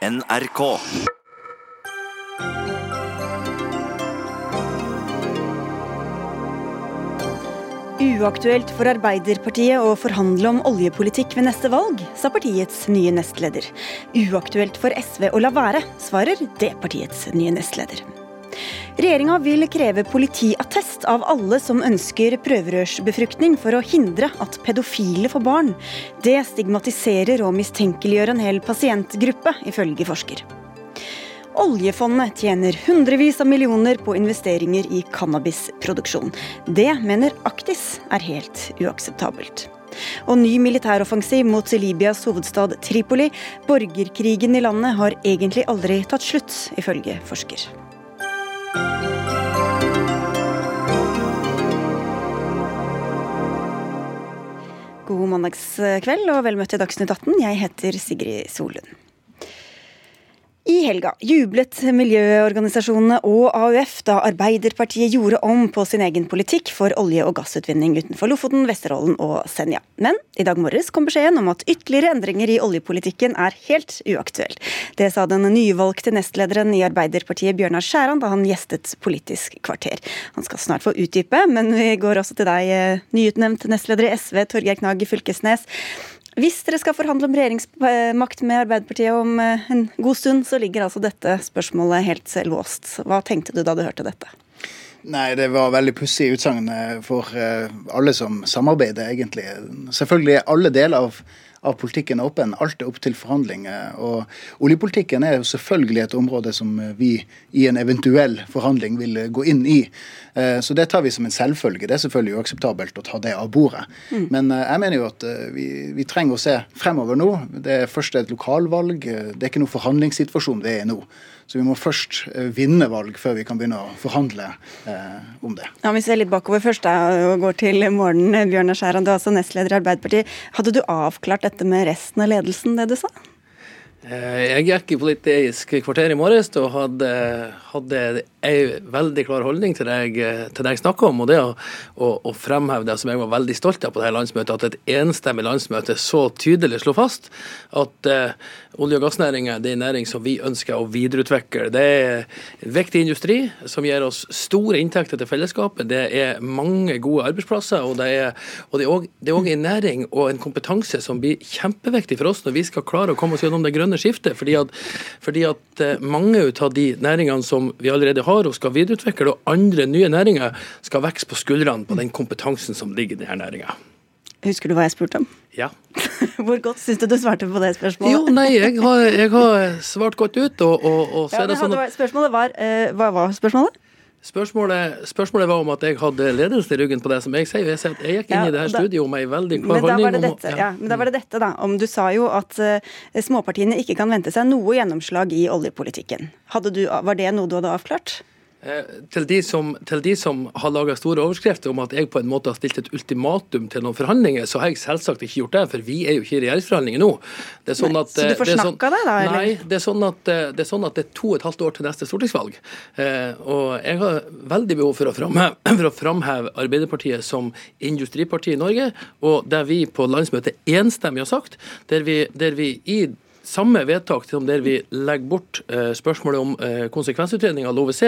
NRK. Uaktuelt for Arbeiderpartiet å forhandle om oljepolitikk ved neste valg, sa partiets nye nestleder. Uaktuelt for SV å la være, svarer det partiets nye nestleder. Regjeringa vil kreve politiattest av alle som ønsker prøverørsbefruktning for å hindre at pedofile får barn. Det stigmatiserer og mistenkeliggjør en hel pasientgruppe, ifølge forsker. Oljefondet tjener hundrevis av millioner på investeringer i cannabisproduksjon. Det mener Aktis er helt uakseptabelt. Og ny militæroffensiv mot Libyas hovedstad Tripoli. Borgerkrigen i landet har egentlig aldri tatt slutt, ifølge forsker. God mandagskveld og vel møtt til Dagsnytt 18. Jeg heter Sigrid Solund. I helga jublet miljøorganisasjonene og AUF da Arbeiderpartiet gjorde om på sin egen politikk for olje- og gassutvinning utenfor Lofoten, Vesterålen og Senja. Men i dag morges kom beskjeden om at ytterligere endringer i oljepolitikken er helt uaktuell. Det sa den nyvalgte nestlederen i Arbeiderpartiet Bjørnar Skjæran da han gjestet Politisk kvarter. Han skal snart få utdype, men vi går også til deg, eh, nyutnevnt nestleder i SV, Torgeir Knag Fylkesnes. Hvis dere skal forhandle om regjeringsmakt med Arbeiderpartiet om eh, en god stund, så ligger altså dette spørsmålet helt låst. Hva tenkte du da du hørte dette? Nei, det var veldig pussig utsagn for eh, alle som samarbeider, egentlig. Selvfølgelig er alle deler av av politikken er åpen. Alt er opp til forhandling. Og oljepolitikken er jo selvfølgelig et område som vi i en eventuell forhandling vil gå inn i. Eh, så det tar vi som en selvfølge. Det er selvfølgelig uakseptabelt å ta det av bordet. Mm. Men eh, jeg mener jo at eh, vi, vi, trenger å se fremover nå. Det er først et lokalvalg. Det er ikke noen forhandlingssituasjon vi er i nå. Så vi må først vinne valg før vi kan begynne å forhandle eh, om det. Ja, Vi ser litt bakover først da, og går til morgenen. Bjørnar Skjæran, du er altså nestleder i Arbeiderpartiet. Hadde du avklart dette med resten av ledelsen, det du sa? Jeg gikk i Politisk kvarter i morges og hadde, hadde en veldig klar holdning til det jeg, til jeg snakker om. og Det å, å, å, fremheve det som jeg var veldig stolt av på dette landsmøtet, at et enstemmig landsmøte så tydelig slo fast at eh, olje- og gassnæringa er en næring som vi ønsker å videreutvikle. Det er en viktig industri som gir oss store inntekter til fellesskapet. Det er mange gode arbeidsplasser, og det er, og det er en næring og en kompetanse som blir kjempeviktig for oss når vi skal klare å komme oss gjennom det grønne skiftet. fordi at, fordi at eh, mange av de næringene som vi allerede har og skal videreutvikle, og andre nye næringer skal vokse på skuldrene på den kompetansen som ligger i denne næringa. Husker du hva jeg spurte om? Ja. Hvor godt syns du du svarte på det spørsmålet? Jo, nei, jeg har, jeg har svart godt ut. Og, og, og så ja, er det sånn at... Spørsmålet var uh, Hva var spørsmålet? Spørsmålet, spørsmålet, var om at jeg hadde ledelsen i ryggen på det som jeg sier. Jeg, sier jeg gikk inn ja, i det her studioet med ei veldig klar holdning. Om, ja. ja. men da var det dette, da. Om du sa jo at uh, småpartiene ikke kan vente seg noe gjennomslag i oljepolitikken. Du, var det noe du hadde avklart? Eh, til de, som, til de som har laga store overskrifter om at jeg på en måte har stilt et ultimatum til noen forhandlinger, så har jeg selvsagt ikke gjort det, for vi er jo ikke i regjeringsforhandlinger nå. Det er sånn at, så du får snakka deg, da? Eller? Nei, det er, sånn at, det er sånn at det er to og et halvt år til neste stortingsvalg. Eh, og jeg har veldig behov for å framheve, for å framheve Arbeiderpartiet som industriparti i Norge, og det vi på landsmøtet enstemmig har sagt, der vi, der vi i samme vedtak som der vi legger bort eh, spørsmålet om eh, konsekvensutredning av LoVC,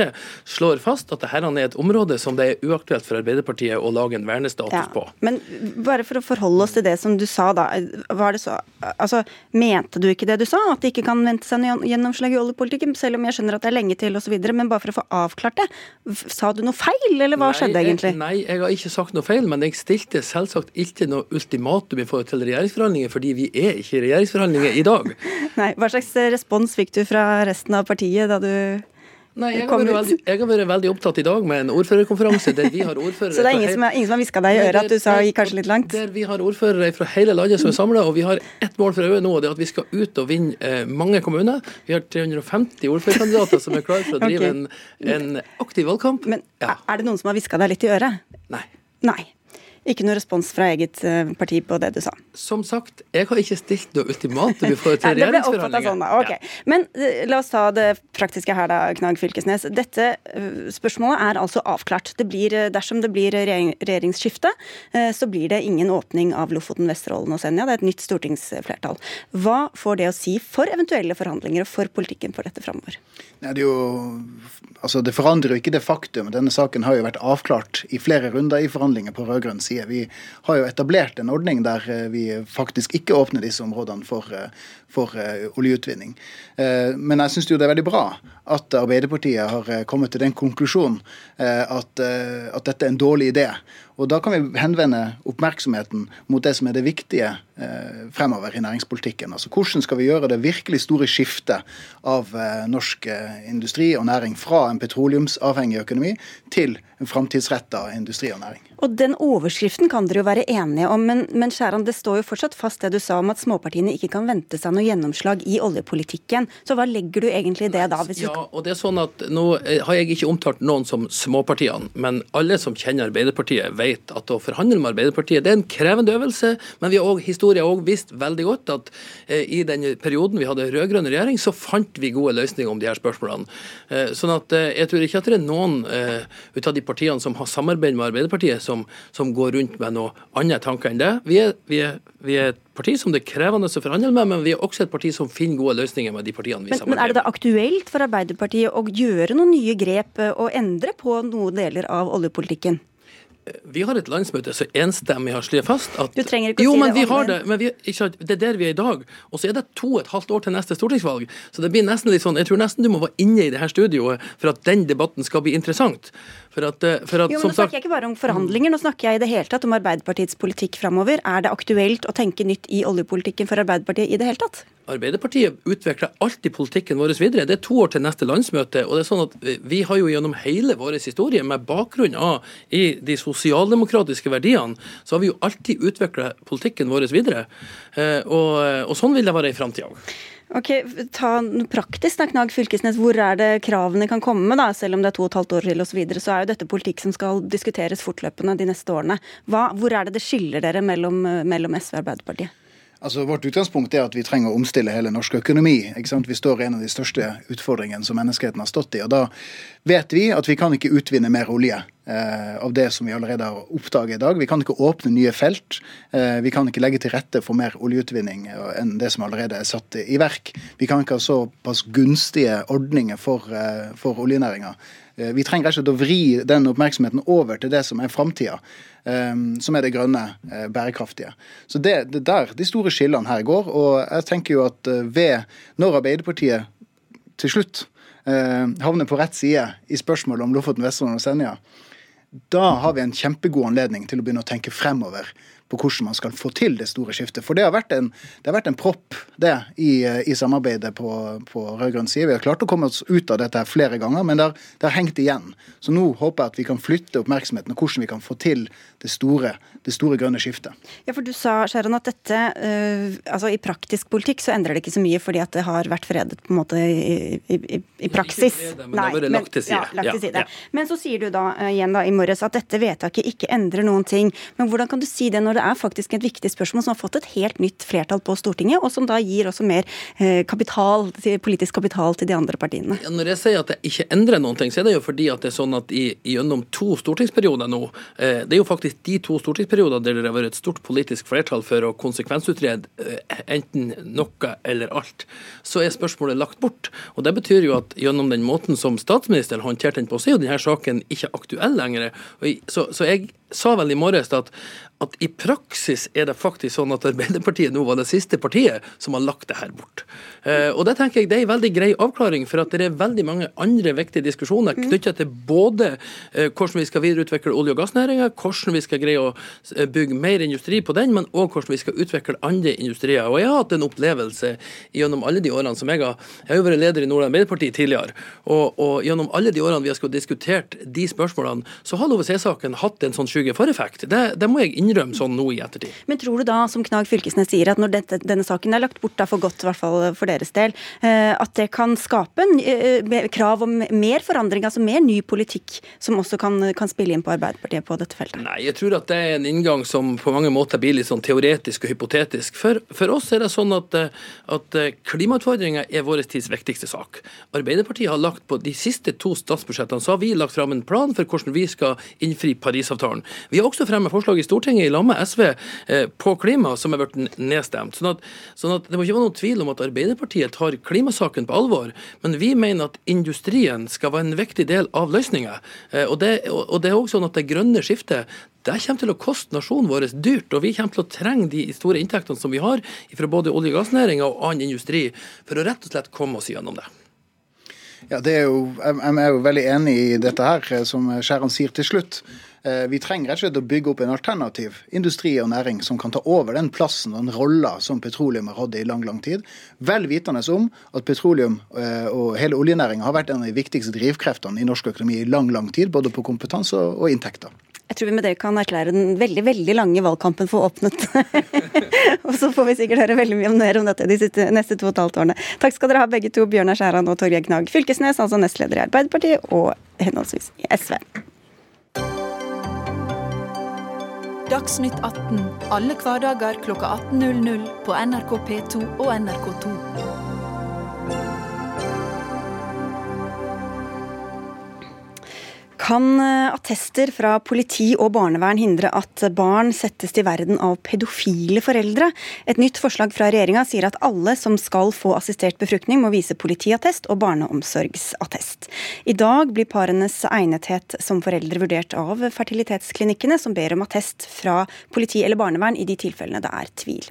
slår fast at dette er et område som det er uaktuelt for Arbeiderpartiet å lage en vernestatus ja, på. Men bare for å forholde oss til det som du sa, da. Var det så, altså, mente du ikke det du sa? At det ikke kan vente seg gjennomslag i oljepolitikken? Selv om jeg skjønner at det er lenge til osv. Men bare for å få avklart det. Sa du noe feil, eller hva nei, skjedde egentlig? Jeg, nei, jeg har ikke sagt noe feil, men jeg stilte selvsagt ikke noe ultimatum i forhold til regjeringsforhandlinger, fordi vi er ikke i regjeringsforhandlinger i dag. Nei, Hva slags respons fikk du fra resten av partiet da du Nei, jeg har, veldig, jeg har, vært veldig opptatt i dag med en ordførerkonferanse der vi har ordførere Så det er ingen, som, ingen som har hviska deg i øret at du sa gikk kanskje litt langt? Der vi har ordførere fra hele landet som er samla, og vi har ett mål for øye nå, og det er at vi skal ut og vinne eh, mange kommuner. Vi har 350 ordførerkandidater som er klare for å drive okay. en, en, aktiv valgkamp. Men ja. er det noen som har hviska deg litt i øret? Nei. Nei. Ikke noe respons fra eget eh, parti på det du sa? Som sagt, jeg har ikke stilt noe ultimatum i forhold til regjeringsforhandlinger. Sånn, da. Okay. Ja. Men uh, la oss ta det praktiske her, da, Knag Fylkesnes. Dette uh, spørsmålet er altså avklart. Det blir, dersom det blir regjering, regjeringsskifte, så blir det ingen åpning av Lofoten, Vesterålen og Senja. Det er et nytt stortingsflertall. Hva får det å si for eventuelle forhandlinger og for politikken for dette framover? Det, jo, altså det forandrer jo ikke det faktum. Denne saken har jo vært avklart i flere runder i forhandlinger på rød-grønn side side. Vi har jo etablert en ordning der eh, vi faktisk ikke åpner disse områdene for, eh, for uh, oljeutvinning. Men jeg syns det er veldig bra at Arbeiderpartiet har kommet til den konklusjonen at, at, dette er en dårlig idé. Og Da kan vi henvende oppmerksomheten mot det som er det viktige fremover i næringspolitikken. Altså Hvordan skal vi gjøre det virkelig store skiftet av norsk industri og næring fra en petroleumsavhengig økonomi til en framtidsretta industri og næring. Og Den overskriften kan dere jo være enige om, men, men Skjæran, det står jo fortsatt fast det du sa om at småpartiene ikke kan vente seg noe gjennomslag i oljepolitikken. Så hva legger du egentlig i det da? ja, og det er sånn at Nå eh, har jeg ikke omtalt noen som småpartiene, men alle som kjenner Arbeiderpartiet, vet at å forhandle med Arbeiderpartiet det er en krevende øvelse. Men vi har også, historien har også vist veldig godt at eh, i den perioden vi hadde rød-grønn regjering, så fant vi gode løsninger om de her spørsmålene. Eh, sånn at eh, jeg tror ikke at det er noen eh, ut av de partiene som har samarbeid med Arbeiderpartiet, som, som går rundt med noe andre tanker enn det. Vi er, vi, er, vi er, et parti som det er krevende å forhandle med, men vi er også et parti som finner gode løsninger med de partiene vi men, samarbeider med. Men er det da aktuelt for Arbeiderpartiet å gjøre noen nye grep og endre på noen deler av oljepolitikken? Vi har et landsmøte som enstemmig har slått fast at Du trenger ikke å jo, si det. Vi har det, men vi, ikke, det er der vi er i dag. Og så er det to og et halvt år til neste stortingsvalg. Så det blir nesten litt sånn, jeg tror nesten du må være inne i det her studioet for at den debatten skal bli interessant. For at, eh, for at, jo, men Nå snakker jeg ikke bare om forhandlinger, nå snakker jeg i det hele tatt om Arbeiderpartiets politikk framover. Er det aktuelt å tenke nytt i oljepolitikken for Arbeiderpartiet i det hele tatt? Arbeiderpartiet utvikler alltid politikken vår videre. Det er to år til neste landsmøte. og det er sånn at Vi har jo gjennom hele vår historie, med bakgrunn av i de sosialdemokratiske verdiene, så har vi jo alltid utvikla politikken vår videre. Eh, og, og sånn vil det være i framtida òg. Ok, Ta praktisk, da, Knag Fylkesnes. Hvor er det kravene kan komme, da, selv om det er to og et halvt år til osv. Så, videre, så er jo dette politikk som skal diskuteres fortløpende de neste årene. Hva, hvor er det det skiller dere mellom, mellom SV og Arbeiderpartiet? Altså, Vårt utgangspunkt er at vi trenger å omstille hele norsk økonomi. Vi står i en av de største utfordringene som menneskeheten har stått i. og Da vet vi at vi kan ikke utvinne mer olje eh, av det som vi allerede har oppdaget i dag. Vi kan ikke åpne nye felt. Eh, vi kan ikke legge til rette for mer oljeutvinning enn det som allerede er satt i verk. Vi kan ikke ha såpass gunstige ordninger for, eh, for oljenæringa. Eh, vi trenger rett og slett å vri den oppmerksomheten over til det som er framtida. Um, som er det grønne, uh, bærekraftige. Så det, det der de store skillene her går. Og jeg tenker jo at ved når Arbeiderpartiet til slutt havner på rett side i spørsmålet om Lofoten, Vesterålen og Senja, da har vi en kjempegod anledning til å begynne å tenke fremover på hvordan man skal få til det store skiftet. For det har vært en, har vært en propp det, i, i samarbeidet på, på rød-grønn side. Vi har klart å komme oss ut av dette flere ganger, men det har, det har, hengt igjen. Så nå håper jeg at vi kan flytte oppmerksomheten og hvordan vi kan få til det store, det store grønne skiftet. Ja, for Du sa Sharon, at dette, uh, altså i praktisk politikk så endrer det ikke så mye fordi at det har vært fredet på en måte i, i, i praksis. Det, men Nei, det har vært lagt til side. Ja, lagt til side. Ja, ja. Men så sier du da uh, igjen da i morges at dette vedtaket ikke endrer noen ting. Men hvordan kan du si det når det er faktisk et viktig spørsmål som har fått et helt nytt flertall på Stortinget, og som da gir også mer uh, kapital, politisk kapital til de andre partiene? Ja, når jeg sier at det ikke endrer noen ting, så er det jo fordi at det er sånn at i, gjennom to stortingsperioder nå, det er jo faktisk de to stortingsperiodene der det har vært et stort politisk flertall for å konsekvensutrede eh, enten noe eller alt, så er spørsmålet lagt bort. Og Det betyr jo at gjennom den måten som statsministeren håndterte den på, så er jo denne saken ikke aktuell lenger. Så, så jeg sa vel i morges at, at i praksis er det faktisk sånn at Arbeiderpartiet nå var det siste partiet som har lagt det her bort. Eh, og det tenker jeg det er en veldig grei avklaring, for at det er veldig mange andre viktige diskusjoner mm. knyttet til både eh, hvordan vi skal videreutvikle olje- og gassnæringa, hvordan vi skal greie å eh, bygge mer industri på den, men òg hvordan vi skal utvikle andre industrier. Og jeg har hatt en opplevelse gjennom alle de årene som jeg har Jeg har jo vært leder i Nordland Arbeiderparti tidligere, og, og, gjennom alle de årene vi har diskutert de spørsmålene, så har LoVC-saken hatt en sånn skygge for effekt. Det, det må jeg innrømme sånn nå i ettertid. Men tror du da, som Knag Fylkesnes sier, at når dette, denne saken er lagt bort da for godt, i hvert fall for deres del, eh, at det kan skape en, eh, krav om mer forandring, altså mer ny politikk, som også kan, kan spille inn på Arbeiderpartiet på dette feltet? Nei, jeg tror at det er en inngang som på mange måter blir litt sånn teoretisk og hypotetisk. For, for oss er det sånn at, at klimautfordringer er vår tids viktigste sak. Arbeiderpartiet har lagt på de siste to statsbudsjettene så har vi lagt fram en plan for hvordan vi skal innfri Parisavtalen. Vi har også fremmet forslag i Stortinget i lag med SV eh, på klima som er blitt nedstemt. Sånn at, sånn at, Det må ikke være noen tvil om at Arbeiderpartiet tar klimasaken på alvor. Men vi mener at industrien skal være en viktig del av løsninga. Eh, og, og det er også sånn at det grønne skiftet det kommer til å koste nasjonen vår dyrt, og vi kommer til å trenge de store inntektene som vi har fra både olje- og gassnæringa og annen industri, for å rett og slett komme oss gjennom det. Ja, er jo, Jeg er jo veldig enig i dette her, eh, som Skjæran sier til slutt. Eh, vi trenger rett og slett å bygge opp en alternativ industri og næring som kan ta over den plassen og den rolla som petroleum har hatt i lang lang tid. Vel vitende om at petroleum eh, og hele oljenæringa har vært en av de viktigste drivkreftene i norsk økonomi i lang lang tid, både på kompetanse og inntekter. Jeg tror vi med det kan erklære den veldig veldig lange valgkampen for åpnet. og så får vi sikkert høre veldig mye mer om dette de neste to og et halvt årene. Takk skal dere ha begge to, Bjørnar Skjæran og Torgeir Knag Fylkesnes, altså nestleder i Arbeiderpartiet og henholdsvis i SV. Dagsnytt 18 alle hverdager klokka 18.00 på NRK P2 og NRK2. Kan eh, attester fra politi og barnevern hindre at barn settes til verden av pedofile foreldre? Et nytt forslag fra regjeringa sier at alle som skal få assistert befruktning, må vise politiattest og barneomsorgsattest. I dag blir parenes egnethet som foreldre vurdert av fertilitetsklinikkene, som ber om attest fra politi eller barnevern i de tilfellene det er tvil.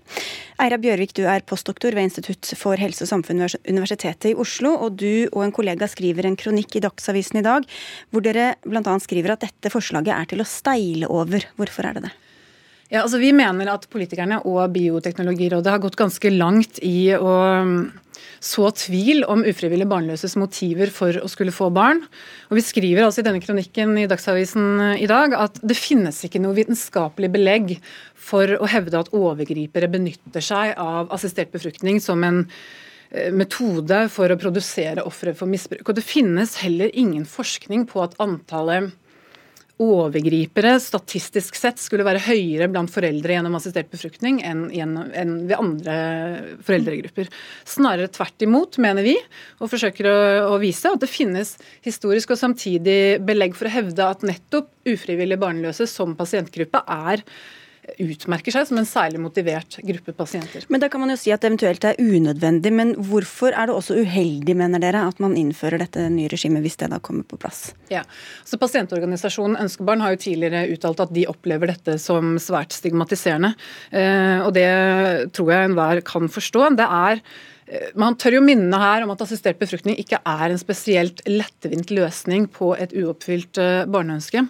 Eira Bjørvik, du er postdoktor ved Institutt for helse og samfunn ved Universitetet i Oslo, og du og en kollega skriver en kronikk i Dagsavisen i dag hvor dere bl.a. skriver at dette forslaget er til å steile over. Hvorfor er det det? Ja, altså Vi mener at politikerne og Bioteknologirådet har gått ganske langt i å um, så tvil om ufrivillig barnløses motiver for å skulle få barn. Og Vi skriver altså i denne kronikken i Dagsavisen uh, i dag at det finnes ikke noe vitenskapelig belegg for å hevde at overgripere benytter seg av assistert befruktning som en Eh, metode for å produsere ofre for misbruk. Og Det finnes heller ingen forskning på at antallet overgripere statistisk sett skulle være høyere blant foreldre gjennom assistert befruktning enn, enn ved andre foreldregrupper. Snarere tvert imot, mener vi, og forsøker å, å, vise at det finnes historisk og samtidig belegg for å hevde at nettopp ufrivillig barnløse som pasientgruppe er utmerker seg som en særlig motivert gruppe pasienter. Men Da kan man jo si at det eventuelt er unødvendig, men hvorfor er det også uheldig, mener dere, at man innfører dette nye regimet, hvis det da kommer på plass? Ja, så Pasientorganisasjonen Ønskebarn har jo tidligere uttalt at de opplever dette som svært stigmatiserende. Eh, og det tror jeg enhver kan forstå. Det er eh, man tør jo minne her om at assistert befruktning ikke er en spesielt lettvint løsning på et uoppfylt eh, barneønske.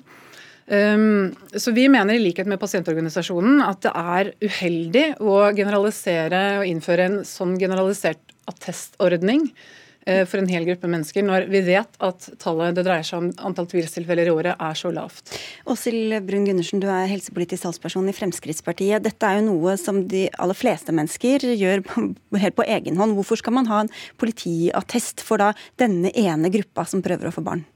Um, så Vi mener i likhet med pasientorganisasjonen at det er uheldig å generalisere og innføre en sånn generalisert attestordning uh, for en hel gruppe mennesker, når vi vet at tallet det dreier seg om antall tvilstilfeller i året er så lavt. Åshild Brun Gundersen, du er helsepolitisk talsperson i Fremskrittspartiet. Dette er jo noe som de aller fleste mennesker gjør helt på egen hånd. Hvorfor skal man ha en politiattest for da denne ene gruppa som prøver å få barn?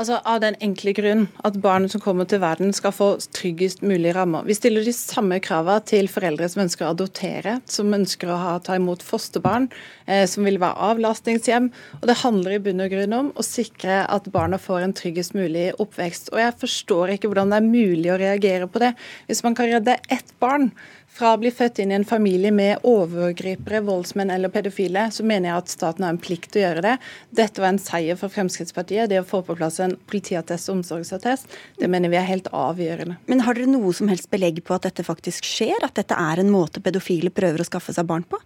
Altså Av den enkle grunn at barn som kommer til verden skal få tryggest mulig rammer. Vi stiller de samme kravene til foreldre som ønsker å adoptere, som ønsker å ha, ta imot fosterbarn, eh, som vil være avlastningshjem. Og Det handler i bunn og grunn om å sikre at barna får en tryggest mulig oppvekst. Og Jeg forstår ikke hvordan det er mulig å reagere på det. Hvis man kan redde ett barn fra å bli født inn i en familie med overgripere, voldsmenn eller pedofile, så mener jeg at staten har en plikt til å gjøre det. Dette var en seier for Fremskrittspartiet. Det å få på plass en politiattest og omsorgsattest, det mener vi er helt avgjørende. Men har dere noe som helst belegg på at dette faktisk skjer? At dette er en måte pedofile prøver å skaffe seg barn på?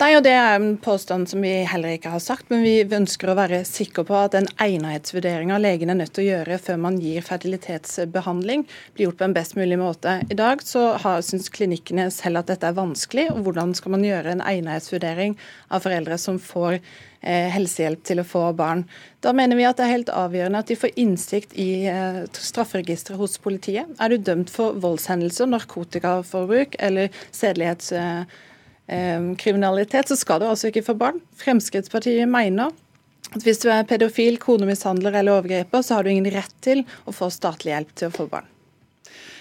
Nei, og Det er en påstand som vi heller ikke har sagt, men vi ønsker å være sikre på at den egnethetsvurderinga legen er nødt til å gjøre før man gir fertilitetsbehandling, blir gjort på en best mulig måte. I dag så syns klinikkene selv at dette er vanskelig, og hvordan skal man gjøre en egnethetsvurdering av foreldre som får eh, helsehjelp til å få barn. Da mener vi at det er helt avgjørende at de får innsikt i eh, strafferegisteret hos politiet. Er du dømt for voldshendelser, narkotikaforbruk eller sedelighetskriminalitet, så skal du altså ikke få barn. Fremskrittspartiet mener at hvis du er pedofil, konemishandler eller overgriper, så har du ingen rett til å få statlig hjelp til å få barn.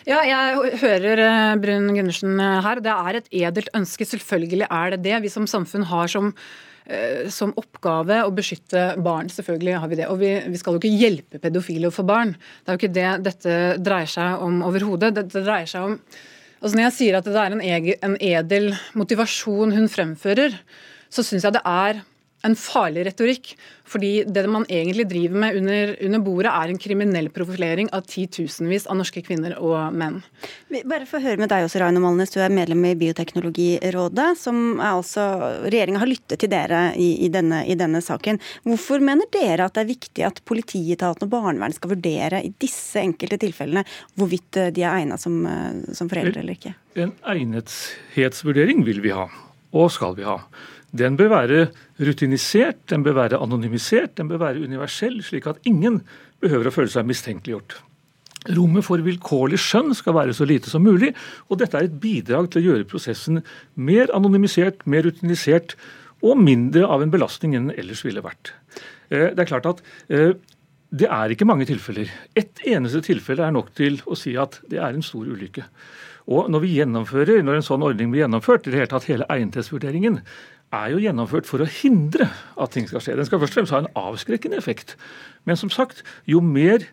Ja, jeg hører eh, Brun Gundersen eh, her. Det er et edelt ønske. Selvfølgelig er det det. Vi som samfunn har som, eh, som oppgave å beskytte barn. Selvfølgelig har vi det. Og vi, vi, skal jo ikke hjelpe pedofile å få barn. Det er jo ikke det dette dreier seg om overhodet. Dette dreier seg om altså Når jeg sier at det er en, edel motivasjon hun fremfører, så syns jeg det er en farlig retorikk. Fordi det man egentlig driver med under, under, bordet, er en kriminell profilering av titusenvis av norske kvinner og menn. Bare få høre med deg også, Raino Malnes. Du er medlem i Bioteknologirådet. som er altså, Regjeringa har lyttet til dere i, i, denne, i, denne, saken. Hvorfor mener dere at det er viktig at politietaten og barnevernet skal vurdere i disse enkelte tilfellene hvorvidt eh, de er egnet som, eh, som foreldre eller ikke? En egnethetsvurdering vil vi ha, og skal vi ha. Den bør være rutinisert, den bør være anonymisert, den bør være universell, slik at ingen behøver å føle seg mistenkeliggjort. Rommet for vilkårlig skjønn skal være så lite som mulig, og dette er et bidrag til å gjøre prosessen mer anonymisert, mer rutinisert og mindre av en belastning enn den ellers ville vært. Eh, det er klart at eh, det er ikke mange tilfeller. Ett eneste tilfelle er nok til å si at det er en stor ulykke. Og når vi gjennomfører, når en sånn ordning blir gjennomført, i det hele tatt hele egnethetsvurderingen, er jo gjennomført for å hindre at ting skal skje. Den skal først og fremst ha en avskrekkende effekt. Men som sagt, jo mer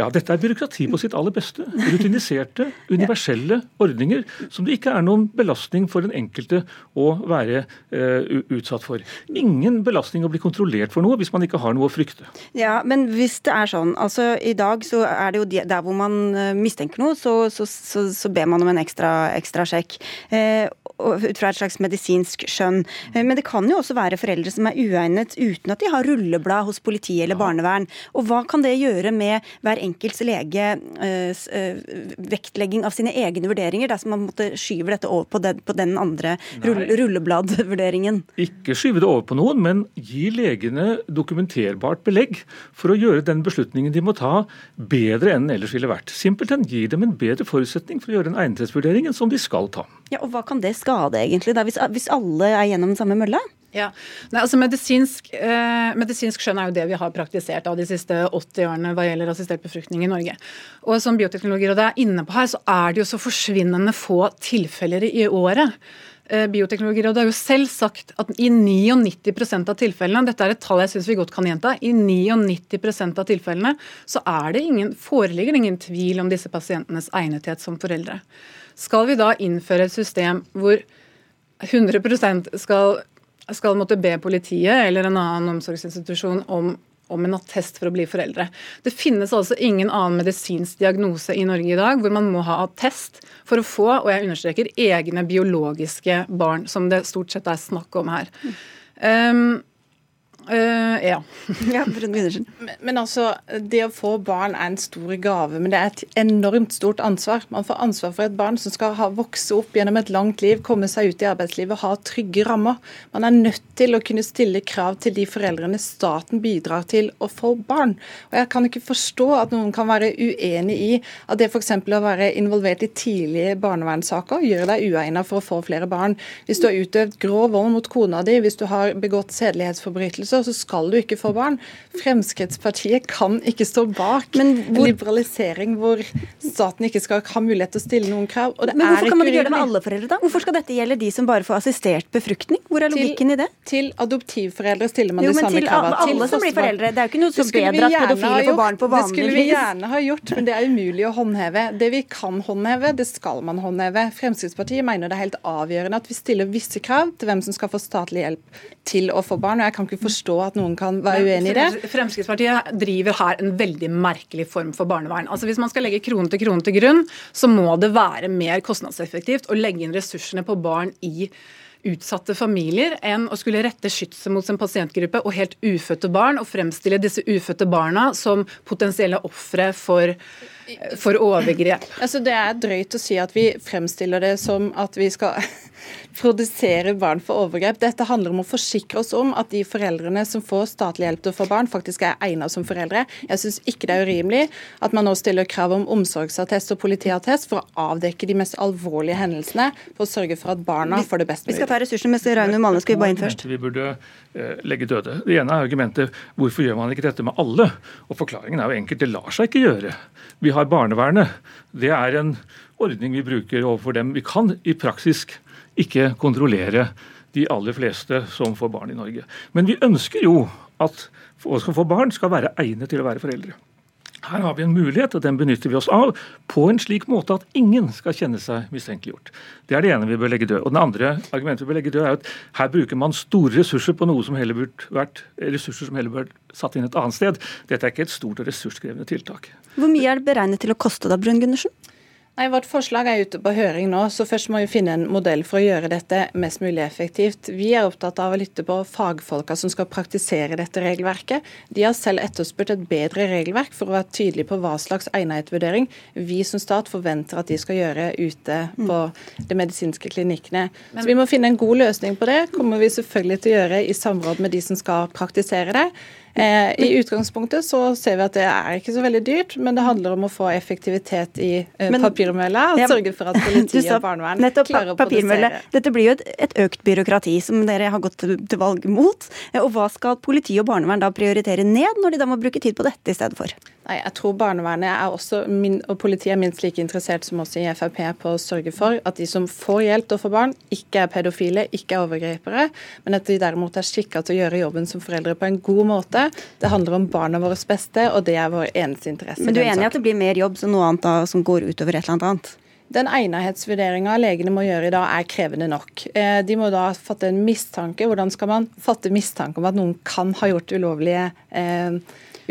ja, dette er byråkrati på sitt aller beste. Rutiniserte, universelle ordninger som det ikke er noen belastning for den enkelte å være uh, utsatt for. Ingen belastning å bli kontrollert for noe hvis man ikke har noe å frykte. Ja, Men hvis det er sånn, altså i dag så er det jo der hvor man eh, mistenker noe, så, så, så, så ber man om en ekstra, ekstra sjekk. Uh, ut fra et slags medisinsk skjønn. Eh, men det kan jo også være foreldre som er uegnet uten at de har rulleblad hos politi eller barnevern. Og hva kan det gjøre med hver enkelts lege øh, vektlegging av sine egne vurderinger, dersom man måtte skyve dette over på den, på den andre rull, rullebladvurderingen? Ikke skyve det over på noen, men gi legene dokumenterbart belegg for å gjøre den beslutningen de må ta, bedre enn ellers ville vært. Simpelthen gi dem en bedre forutsetning for å gjøre den egnethetsvurderingen som de skal ta. Ja, og Hva kan det skade, egentlig, da, hvis, hvis alle er gjennom den samme mølla? Ja, Nei, altså medisinsk, eh, medisinsk, skjønn er jo det vi har praktisert av de siste 80 årene hva gjelder assistert befruktning i Norge. Og som Bioteknologirådet er inne på her, så er det jo så forsvinnende få tilfeller i året. Eh, Bioteknologirådet har jo selv sagt at i 99% av tilfellene, dette er et tall jeg syns vi godt kan gjenta, i 99% av tilfellene så er det ingen, foreligger det ingen tvil om disse pasientenes egnethet som foreldre. Skal vi da innføre et system hvor 100% skal, skal måtte be politiet eller en annen omsorgsinstitusjon om, om en attest for å bli foreldre. Det finnes altså ingen annen medisinsk diagnose i Norge i dag hvor man må ha attest for å få, og jeg understreker, egne biologiske barn, som det stort sett er snakk om her. Um, Uh, ja. ja men, men altså, det å få barn er en stor gave, men det er et enormt stort ansvar. Man får ansvar for et barn som skal ha, vokse opp gjennom et langt liv, komme seg ut i arbeidslivet ha trygge rammer. Man er nødt til å kunne stille krav til de foreldrene staten bidrar til å få barn. Og Jeg kan ikke forstå at noen kan være uenig i at det f.eks. å være involvert i tidlige barnevernssaker gjør deg uegnet for å få flere barn. Hvis du har utøvd grov vold mot kona di, hvis du har begått sedelighetsforbrytelser, så skal du ikke få barn. Fremskrittspartiet kan ikke stå bak hvor, liberalisering hvor staten ikke skal ha mulighet til å stille noen krav. men hvorfor kan man ikke gjøre det med alle foreldre, da? Hvorfor skal dette gjelde de som bare får assistert befruktning? Hvor er logikken til, i det? Til adoptivforeldre stiller man jo, de samme kravene. Til alle som blir foreldre. Det er jo ikke noe som bedre at pedofile får barn på vanlig vis. Det skulle vi gjerne ha gjort, men det er umulig å håndheve. Det vi kan håndheve, det skal man håndheve. Fremskrittspartiet mener det er helt avgjørende at vi stiller visse krav til hvem som skal få statlig hjelp til å få barn. og Jeg kan ikke forstå at noen kan være uenig i det. Fremskrittspartiet driver her en veldig merkelig form for barnevern. Altså Hvis man skal legge krone til krone til grunn, så må det være mer kostnadseffektivt å legge inn ressursene på barn i utsatte familier enn å skulle rette skytset mot sin pasientgruppe og helt ufødte barn, og fremstille disse ufødte barna som potensielle ofre for for overgrep. Altså, det er drøyt å si at vi fremstiller det som at vi skal produsere barn for overgrep. Dette handler om å forsikre oss om at de foreldrene som får statlig hjelp til å få barn, faktisk er egnet som foreldre. Jeg syns ikke det er urimelig at man nå stiller krav om omsorgsattest og politiattest for å avdekke de mest alvorlige hendelsene, for å sørge for at barna får det best mulig. Vi skal ta ressursene, mens Raino Male skal vi bare inn først. Vi burde eh, legge døde. Det ene er argumentet hvorfor gjør man ikke dette med alle? Og Forklaringen er jo enkelt, det lar seg ikke gjøre. Vi har barnevernet. Det er en ordning vi bruker overfor dem. Vi kan i praksis ikke kontrollere de aller fleste som får barn i Norge. Men vi ønsker jo at folk som får barn, skal være egnet til å være foreldre. Her har vi en mulighet, og den benytter vi oss av på en slik måte at ingen skal kjenne seg mistenkeliggjort. Det er det ene vi bør legge død. Og det andre argumentet vi bør legge død er at her bruker man store ressurser på noe som heller burde vært ressurser som heller burde satt inn et annet sted. Dette er ikke et stort og ressurskrevende tiltak. Hvor mye er det beregnet til å koste da, Brun Gundersen? Nei, Vårt forslag er ute på høring nå, så først må vi finne en modell for å gjøre dette mest mulig effektivt. Vi er opptatt av å lytte på fagfolka som skal praktisere dette regelverket. De har selv etterspurt et bedre regelverk for å være tydelig på hva slags egnethetsvurdering vi som stat forventer at de skal gjøre ute på de medisinske klinikkene. Så Vi må finne en god løsning på det. kommer vi selvfølgelig til å gjøre i samråd med de som skal praktisere det. Eh, I utgangspunktet så ser vi at det er ikke så veldig dyrt, men det handler om å få effektivitet i eh, papirmølla og sørge for at politi og barnevern klarer å produsere. Dette blir jo et, et, økt byråkrati som dere har gått til, til valg mot. Eh, og hva skal politi og barnevern da prioritere ned, når de da må bruke tid på dette i stedet for? Nei, jeg tror barnevernet er også, og politiet er minst like interessert som oss i Frp på å sørge for at de som får hjelp til å få barn, ikke er pedofile, ikke er overgripere, men at de derimot er skikka til å gjøre jobben som foreldre på en god måte. Det handler om barna våres beste, og det er vår eneste interesse. Men du er enig i at det blir mer jobb som noe annet da, som går utover et eller annet annet? Den egnethetsvurderinga legene må gjøre i dag, er krevende nok. Eh, de må da fatte en mistanke. Hvordan skal man fatte mistanke om at noen kan ha gjort ulovlige eh,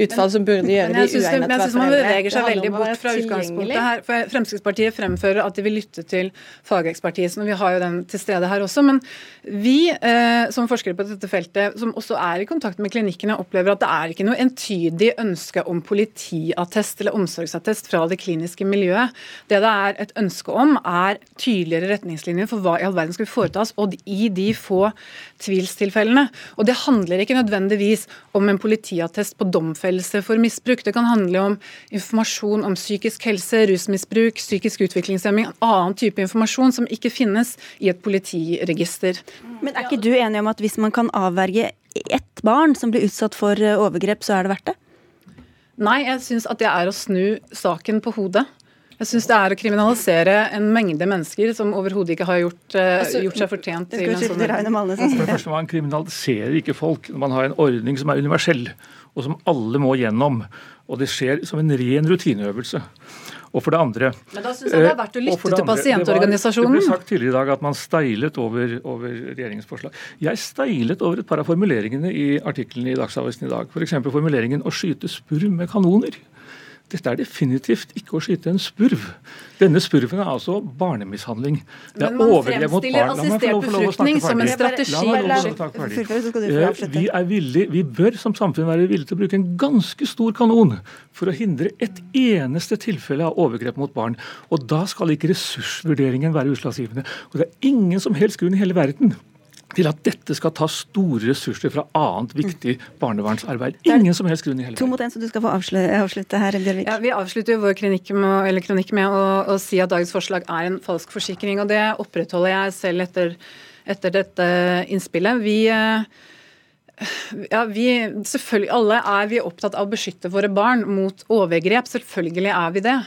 utfall som burde gjøre de uegnet til å være foreldre. Man beveger seg veldig bort fra utgangspunktet her. For Fremskrittspartiet fremfører at de vil lytte til fagekspertisen, og vi har jo den til stede her også. Men vi eh, som forskere på dette feltet, som også er i kontakt med klinikkene, opplever at det er ikke noe entydig ønske om politiattest eller omsorgsattest fra det kliniske miljøet. Det det er et ønske om, er tydeligere retningslinjer for hva i all verden skal vi foreta og i de få tvilstilfellene. Og det handler ikke nødvendigvis om en politiattest på domfellelse domfellelse for misbruk. Det kan handle om informasjon om psykisk helse, rusmisbruk, psykisk utviklingshemming, annen type informasjon som ikke finnes i et politiregister. Men er ikke du enig om at hvis man kan avverge ett barn som blir utsatt for eh, overgrep, så er det verdt det? Nei, jeg syns at det er å snu saken på hodet. Jeg syns det er å kriminalisere en mengde mennesker som overhodet ikke har gjort, uh, altså, gjort, seg fortjent til en sånn For det første, Man kriminaliserer ikke folk når man har en ordning som er universell og som alle må gjennom. Og det skjer som en ren rutineøvelse. Og for det andre Men da syns jeg det er verdt å lytte til pasientorganisasjonen. Det, det ble sagt tidligere i dag at man steilet over, over, regjeringens forslag. Jeg steilet over et par av formuleringene i artiklene i Dagsavisen i dag. F.eks. formuleringen 'å skyte spurv med kanoner'. Dette er definitivt ikke å skyte en spurv. Denne spurven er altså barnemishandling. Det er overgrep mot barn. La meg få lov, å snakke ferdig. Eh, vi, er villig, vi bør som samfunn være villige til å bruke en ganske stor kanon for å hindre et eneste tilfelle av overgrep mot barn. Og da skal ikke ressursvurderingen være utslagsgivende. Og det er ingen som helst grunn i hele verden til at dette skal ta store ressurser fra annet viktig barnevernsarbeid. Ingen som helst grunn i hele verden. To mot én, så du skal få avslutte her, Bjørvik. Ja, vi avslutter jo vår med, kronikk med å, å, si at dagens forslag er en falsk forsikring. og Det opprettholder jeg selv etter, etter dette innspillet. Vi eh, ja, vi, selvfølgelig, Alle er vi opptatt av å beskytte våre barn mot overgrep. Selvfølgelig er vi det.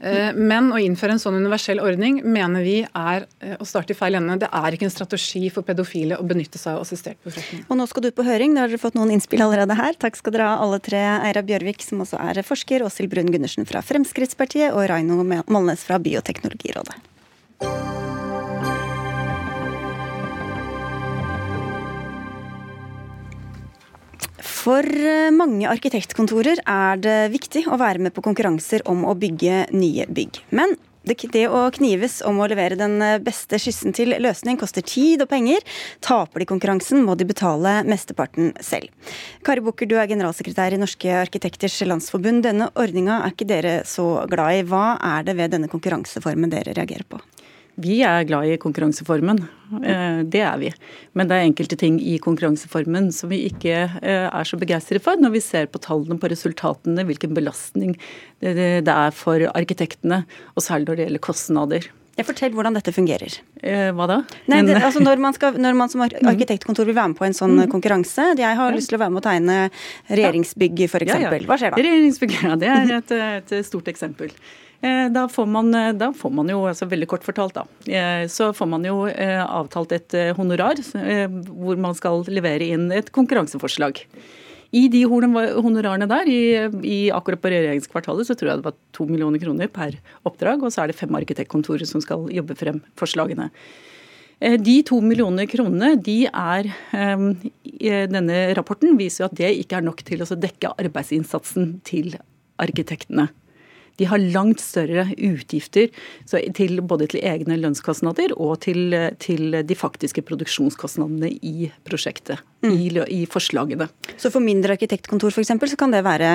Eh, men å innføre en sånn universell ordning mener vi er eh, å starte i feil ende. Det er ikke en strategi for pedofile å benytte seg av assistert befruktning. Og nå skal du på høring. Da har dere fått noen innspill allerede her. Takk skal dere ha alle tre. Eira Bjørvik, som også er forsker, Åshild Brun Gundersen fra Fremskrittspartiet og Raino Molnes fra Bioteknologirådet. For eh, mange arkitektkontorer er det viktig å være med på konkurranser om å bygge nye bygg. Men Det å knives om å levere den beste skyssen til løsning koster tid og penger. Taper de konkurransen, må de betale mesteparten selv. Kari Bukker, du er generalsekretær i Norske arkitekters landsforbund. Denne ordninga er ikke dere så glad i. Hva er det ved denne konkurranseformen dere reagerer på? Vi er glad i konkurranseformen, eh, det er vi. Men det er enkelte ting i konkurranseformen som vi ikke eh, er så begeistret for, når vi ser på tallene på resultatene, hvilken belastning det er for arkitektene, og særlig når det gjelder kostnader. Jeg Fortell hvordan dette fungerer. Eh, hva da? Nei, det, altså når, man skal, når, man som arkitektkontor vil være med på en sånn mm. konkurranse Jeg har ja. lyst til å være med å tegne regjeringsbygg, f.eks. Ja, ja. Hva skjer da? Regjeringsbygg, ja. Det er et, et stort eksempel. Eh, da får, man, eh, da får man, jo, altså veldig kort fortalt, da, eh, så får man jo avtalt et honorar hvor man skal levere inn et konkurranseforslag. I de honorarene der, i, i akkurat på regjeringskvartalet, så tror jeg det var to millioner kroner per oppdrag. Og så er det fem arkitektkontorer som skal jobbe frem forslagene. De to millioner kronene, de er Denne rapporten viser jo at det ikke er nok til å dekke arbeidsinnsatsen til arkitektene. De har langt større utgifter til, både til egne lønnskostnader og til, til de faktiske produksjonskostnadene i prosjektet. Mm. I, I, forslagene. Så for mindre arkitektkontor f.eks. så kan det være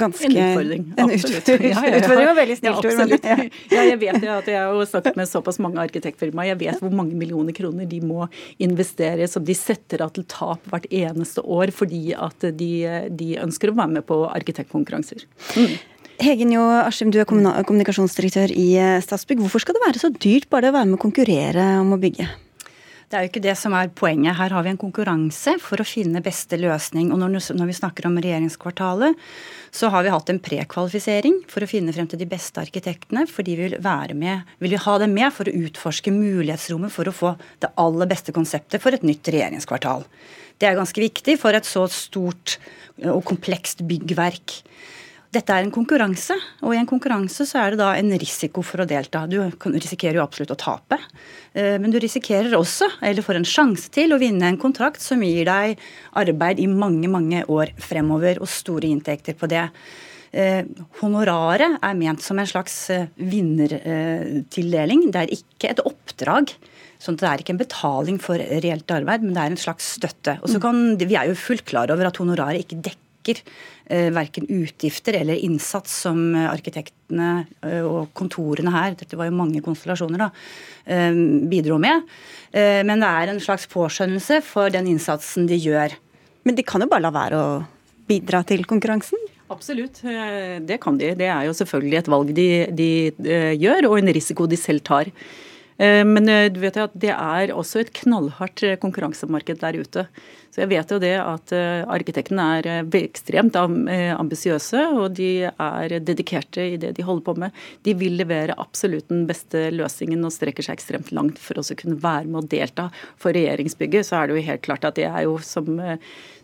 ganske En utfordring. En absolutt. Ut, ja, ja, ja. Utfordring veldig snilt. Ja, Men, Ja. jeg vet at jeg har snakket med såpass mange arkitektfirmaer. Jeg vet hvor mange millioner kroner de må investere som de setter av til tap hvert eneste år fordi at de, de ønsker å være med på arkitektkonkurranser. Mm. Hegen Jo Askim, du er kommunikasjonsdirektør i eh, Statsbygg. Hvorfor skal det være så dyrt bare å være med å konkurrere om å bygge? Det er jo ikke det som er poenget. Her har vi en konkurranse for å finne beste løsning. Og når, vi snakker om regjeringskvartalet, så har vi hatt en prekvalifisering for å finne frem til de beste arkitektene. Fordi vi vil, være med, vil vi ha dem med for å utforske mulighetsrommet for å få det aller beste konseptet for et nytt regjeringskvartal. Det er ganske viktig for et så stort og komplekst byggverk. Dette er en konkurranse, og i en konkurranse så er det da en risiko for å delta. Du risikerer jo absolutt å tape, eh, men du risikerer også, eller får en sjanse til, å vinne en kontrakt som gir deg arbeid i mange, mange år fremover, og store inntekter på det. Eh, honoraret er ment som en slags eh, vinnertildeling. Det er ikke et oppdrag. Sånn at Det er ikke en betaling for reelt arbeid, men det er en slags støtte. Og så kan, Vi er jo fullt klar over at honoraret ikke dekker dekker eh, verken utgifter eller innsats som eh, arkitektene eh, og kontorene her, dette var jo mange konstellasjoner, da, bidro med. Men det er en slags påskjønnelse for den innsatsen de gjør. Men de kan jo bare la være å bidra til konkurransen? Absolutt, det kan de. Det er jo selvfølgelig et valg de, de gjør, og en risiko de selv tar. Men du vet at det er også et knallhardt konkurransemarked der ute. Så jeg vet jo det at eh, arkitektene er eh, ekstremt eh, ambisiøse, og de er dedikerte i det de holder på med. De vil levere absolutt den beste løsningen og strekker seg ekstremt langt for å kunne være med og delta. For regjeringsbygget så er det jo helt klart at det er jo som,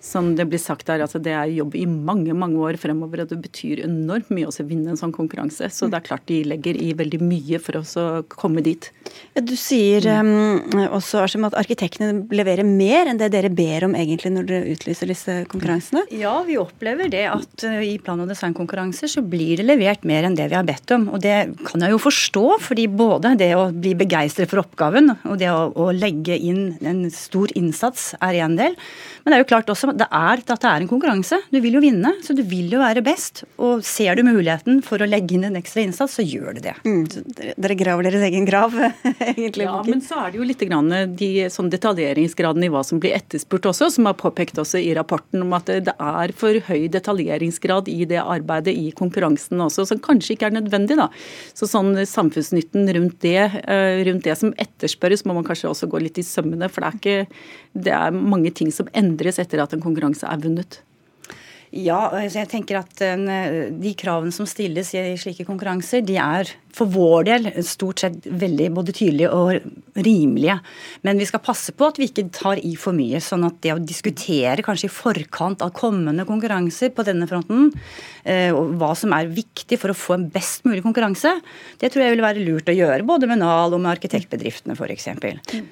som det blir sagt her, altså det er jobb i mange, mange år fremover, og det betyr enormt mye å vinne en sånn konkurranse. Så det er klart de legger i veldig mye for oss å komme dit. Du sier um, også Arsim, at arkitektene leverer mer enn det dere ber om egentlig når dere utlyser disse konkurransene? Ja, vi opplever det at eh, i plan- og designkonkurranser så blir det levert mer enn det vi har bedt om. Og det kan jeg jo forstå, fordi både det å bli begeistret for oppgaven og det å, å legge inn en stor innsats er én del. Men det er jo klart også det er at det er en konkurranse. Du vil jo vinne, så du vil jo være best. Og ser du muligheten for å legge inn en ekstra innsats, så gjør du det. Mm, dere graver deres egen grav, egentlig. Ja, men så er det jo litt grann de, sånn detaljeringsgraden i hva som blir etterspurt også, som har påpekt også i rapporten om at det er for høy detaljeringsgrad i det arbeidet i konkurransen også, som kanskje ikke er nødvendig. da. Så sånn samfunnsnytten rundt det, eh, rundt det som etterspørres, må man kanskje også gå litt i sømmene. For det er, ikke, det er mange ting som endres etter at en konkurranse er vunnet. Ja, jeg tenker at de kravene som stilles i slike konkurranser, de er for vår del stort sett veldig både tydelige og rimelige. Men vi skal passe på at vi ikke tar i for mye. Sånn at det å diskutere kanskje i forkant av kommende konkurranser på denne fronten, eh, og hva som er viktig for å få en best mulig konkurranse, det tror jeg vil være lurt å gjøre. Både med Nal og med arkitektbedriftene f.eks.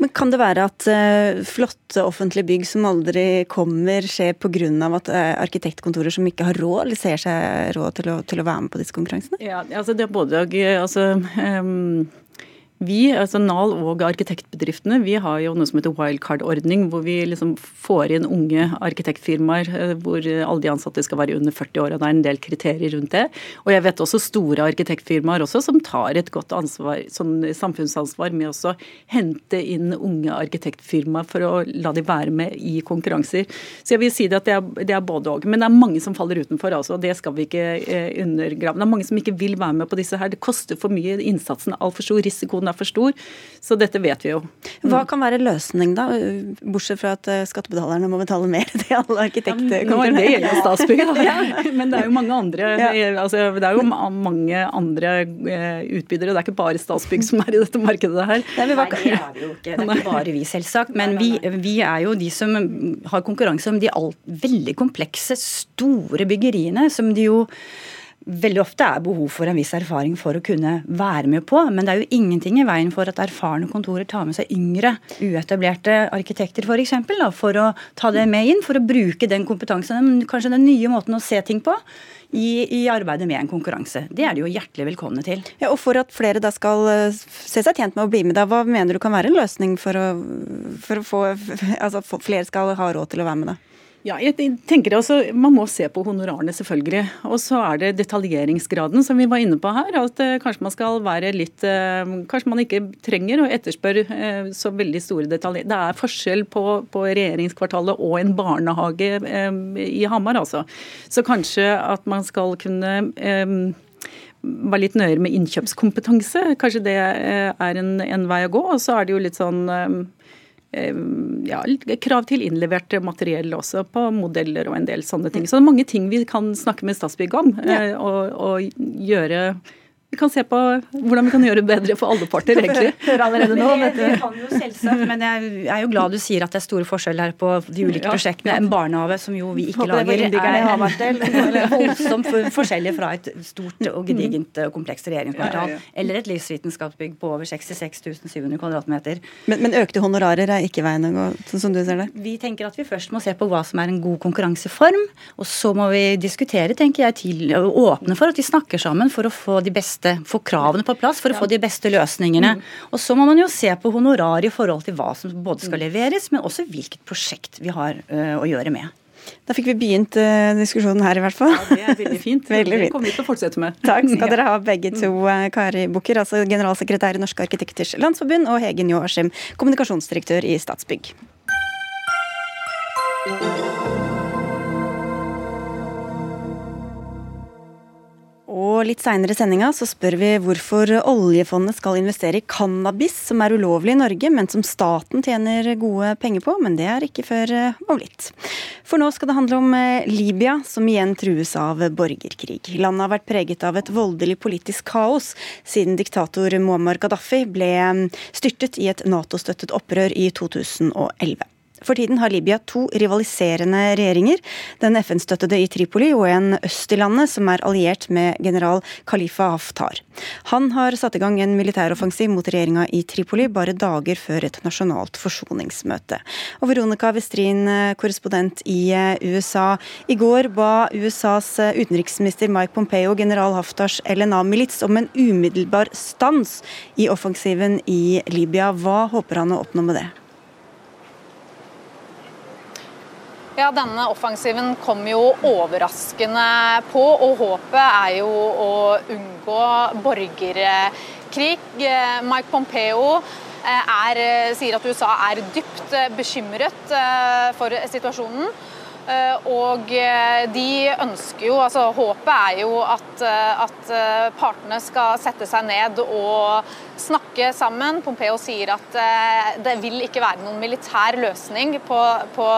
Men kan det være at uh, flotte offentlige bygg som aldri kommer, skjer pga. at uh, arkitektkontorer som ikke har råd, eller ser seg råd til å, til å være med på disse konkurransene? Ja, altså det er både altså um, vi, altså NAL og arkitektbedriftene, vi har jo noe som heter wildcard-ordning, hvor vi liksom får inn unge arkitektfirmaer eh, hvor alle de ansatte skal være under 40 år. og Det er en del kriterier rundt det. Og jeg vet også store arkitektfirmaer også som tar et godt ansvar, sånn samfunnsansvar med å hente inn unge arkitektfirmaer for å la de være med i konkurranser. Så jeg vil si det at det er, det er både òg. Men det er mange som faller utenfor, altså. Det skal vi ikke eh, undergrave. Det er mange som ikke vil være med på disse her. Det koster for mye. Innsatsen er altfor stor. Risikoen er for stor. Så dette vet vi jo. Hva kan være løsning da, bortsett fra at eh, skattebetalerne må betale mer til alle arkitektkontorene? Ja, det gjelder Statsbygg, ja. men det er jo mange andre ja. altså, det er jo mange andre eh, utbydere. Det er ikke bare Statsbygg som er i dette markedet her. Nei, Nei det er det jo ikke. Det er ikke bare vi, selvsagt. Men vi, vi er jo de som har konkurranse om de alt, veldig komplekse, store byggeriene som de jo veldig ofte er behov for en viss erfaring for å kunne være med på. Men det er jo ingenting i veien for at erfarne kontorer tar med seg yngre, uetablerte arkitekter f.eks. For, eksempel, for å ta det med inn, for å bruke den kompetansen, kanskje den nye måten å se ting på. I, I, arbeidet med en konkurranse. Det er de jo hjertelig velkomne til. Ja, og For at flere da skal eh, se seg tjent med å bli med, da, hva mener du kan være en løsning for å, for å få altså, flere skal ha råd til å være med? da? Ja, jeg tenker også, Man må se på honorarene, selvfølgelig. Og så er det detaljeringsgraden, som vi var inne på her. At uh, kanskje man skal være litt uh, Kanskje man ikke trenger å etterspørre uh, så veldig store detaljer. Det er forskjell på, på regjeringskvartalet og en barnehage i Hamar, altså. Så kanskje at man skal kunne være litt nøyere med innkjøpskompetanse. Kanskje det er en, en vei å gå. Og så er det jo litt sånn Eh, ja, krav til innlevert materiell også, på modeller og en del sånne ting. Så det er mange ting vi kan snakke med Statsbygg om, ja. Eh, og, og gjøre vi kan se på hvordan vi kan gjøre det bedre for alle parter, egentlig. Allerede nå, vet du. kan jo selvsagt, men jeg er jo glad du sier at det er store forskjeller på de ulike ja, prosjektene. En barnehage som jo vi ikke lager, er voldsomt forskjellig fra et stort og gedigent og komplekst regjeringskvartal. Eller et livsvitenskapsbygg på over 66 700 kvadratmeter. Men, men økte honorarer er ikke veien å gå, sånn som du ser det? Vi tenker at vi først må se på hva som er en god konkurranseform, og så må vi diskutere, tenker jeg, til åpne for at vi snakker sammen for å få de beste beste, få kravene på plass for å få de beste løsningene. Mm. Og så må man jo se på honorar i forhold til hva som både skal mm. leveres, men også hvilket prosjekt vi har uh, å gjøre med. Da fikk vi begynt uh, diskusjonen her, i hvert fall. Ja, Det er veldig fint. veldig fint. Det kommer vi til å fortsette med. Takk skal dere ha begge to, uh, Kari Bukker, altså generalsekretær i Norske arkitekters landsforbund, og Hegen Joachim, kommunikasjonsdirektør i Statsbygg. Og litt seinere i sendinga så spør vi hvorfor oljefondet skal investere i cannabis, som er ulovlig i Norge, men som staten tjener gode penger på. Men det er ikke før eh, om litt. For nå skal det handle om eh, Libya, som igjen trues av borgerkrig. Landet har vært preget av et voldelig politisk kaos siden diktator Muammar Gaddafi ble mm, styrtet i et Nato-støttet opprør i 2011. For tiden har Libya to rivaliserende regjeringer. Den FN-støttede i Tripoli og en øst i landet som er alliert med general Khalifa Haftar. Han har satt i gang en militæroffensiv mot regjeringa i Tripoli bare dager før et nasjonalt forsoningsmøte. Og Veronica Westrin, korrespondent i USA. I går ba USAs utenriksminister Mike Pompeo general Haftars LNA-milits om en umiddelbar stans i offensiven i Libya. Hva håper han å oppnå med det? Ja, Denne offensiven kom jo overraskende på, og håpet er jo å unngå borgerkrig. Mike Pompeo eh, er, sier at USA er dypt bekymret eh, for situasjonen. Eh, og de ønsker jo, altså Håpet er jo at, at, partene skal sette seg ned og snakke sammen. Pompeo sier at det vil ikke være noen militær løsning på, på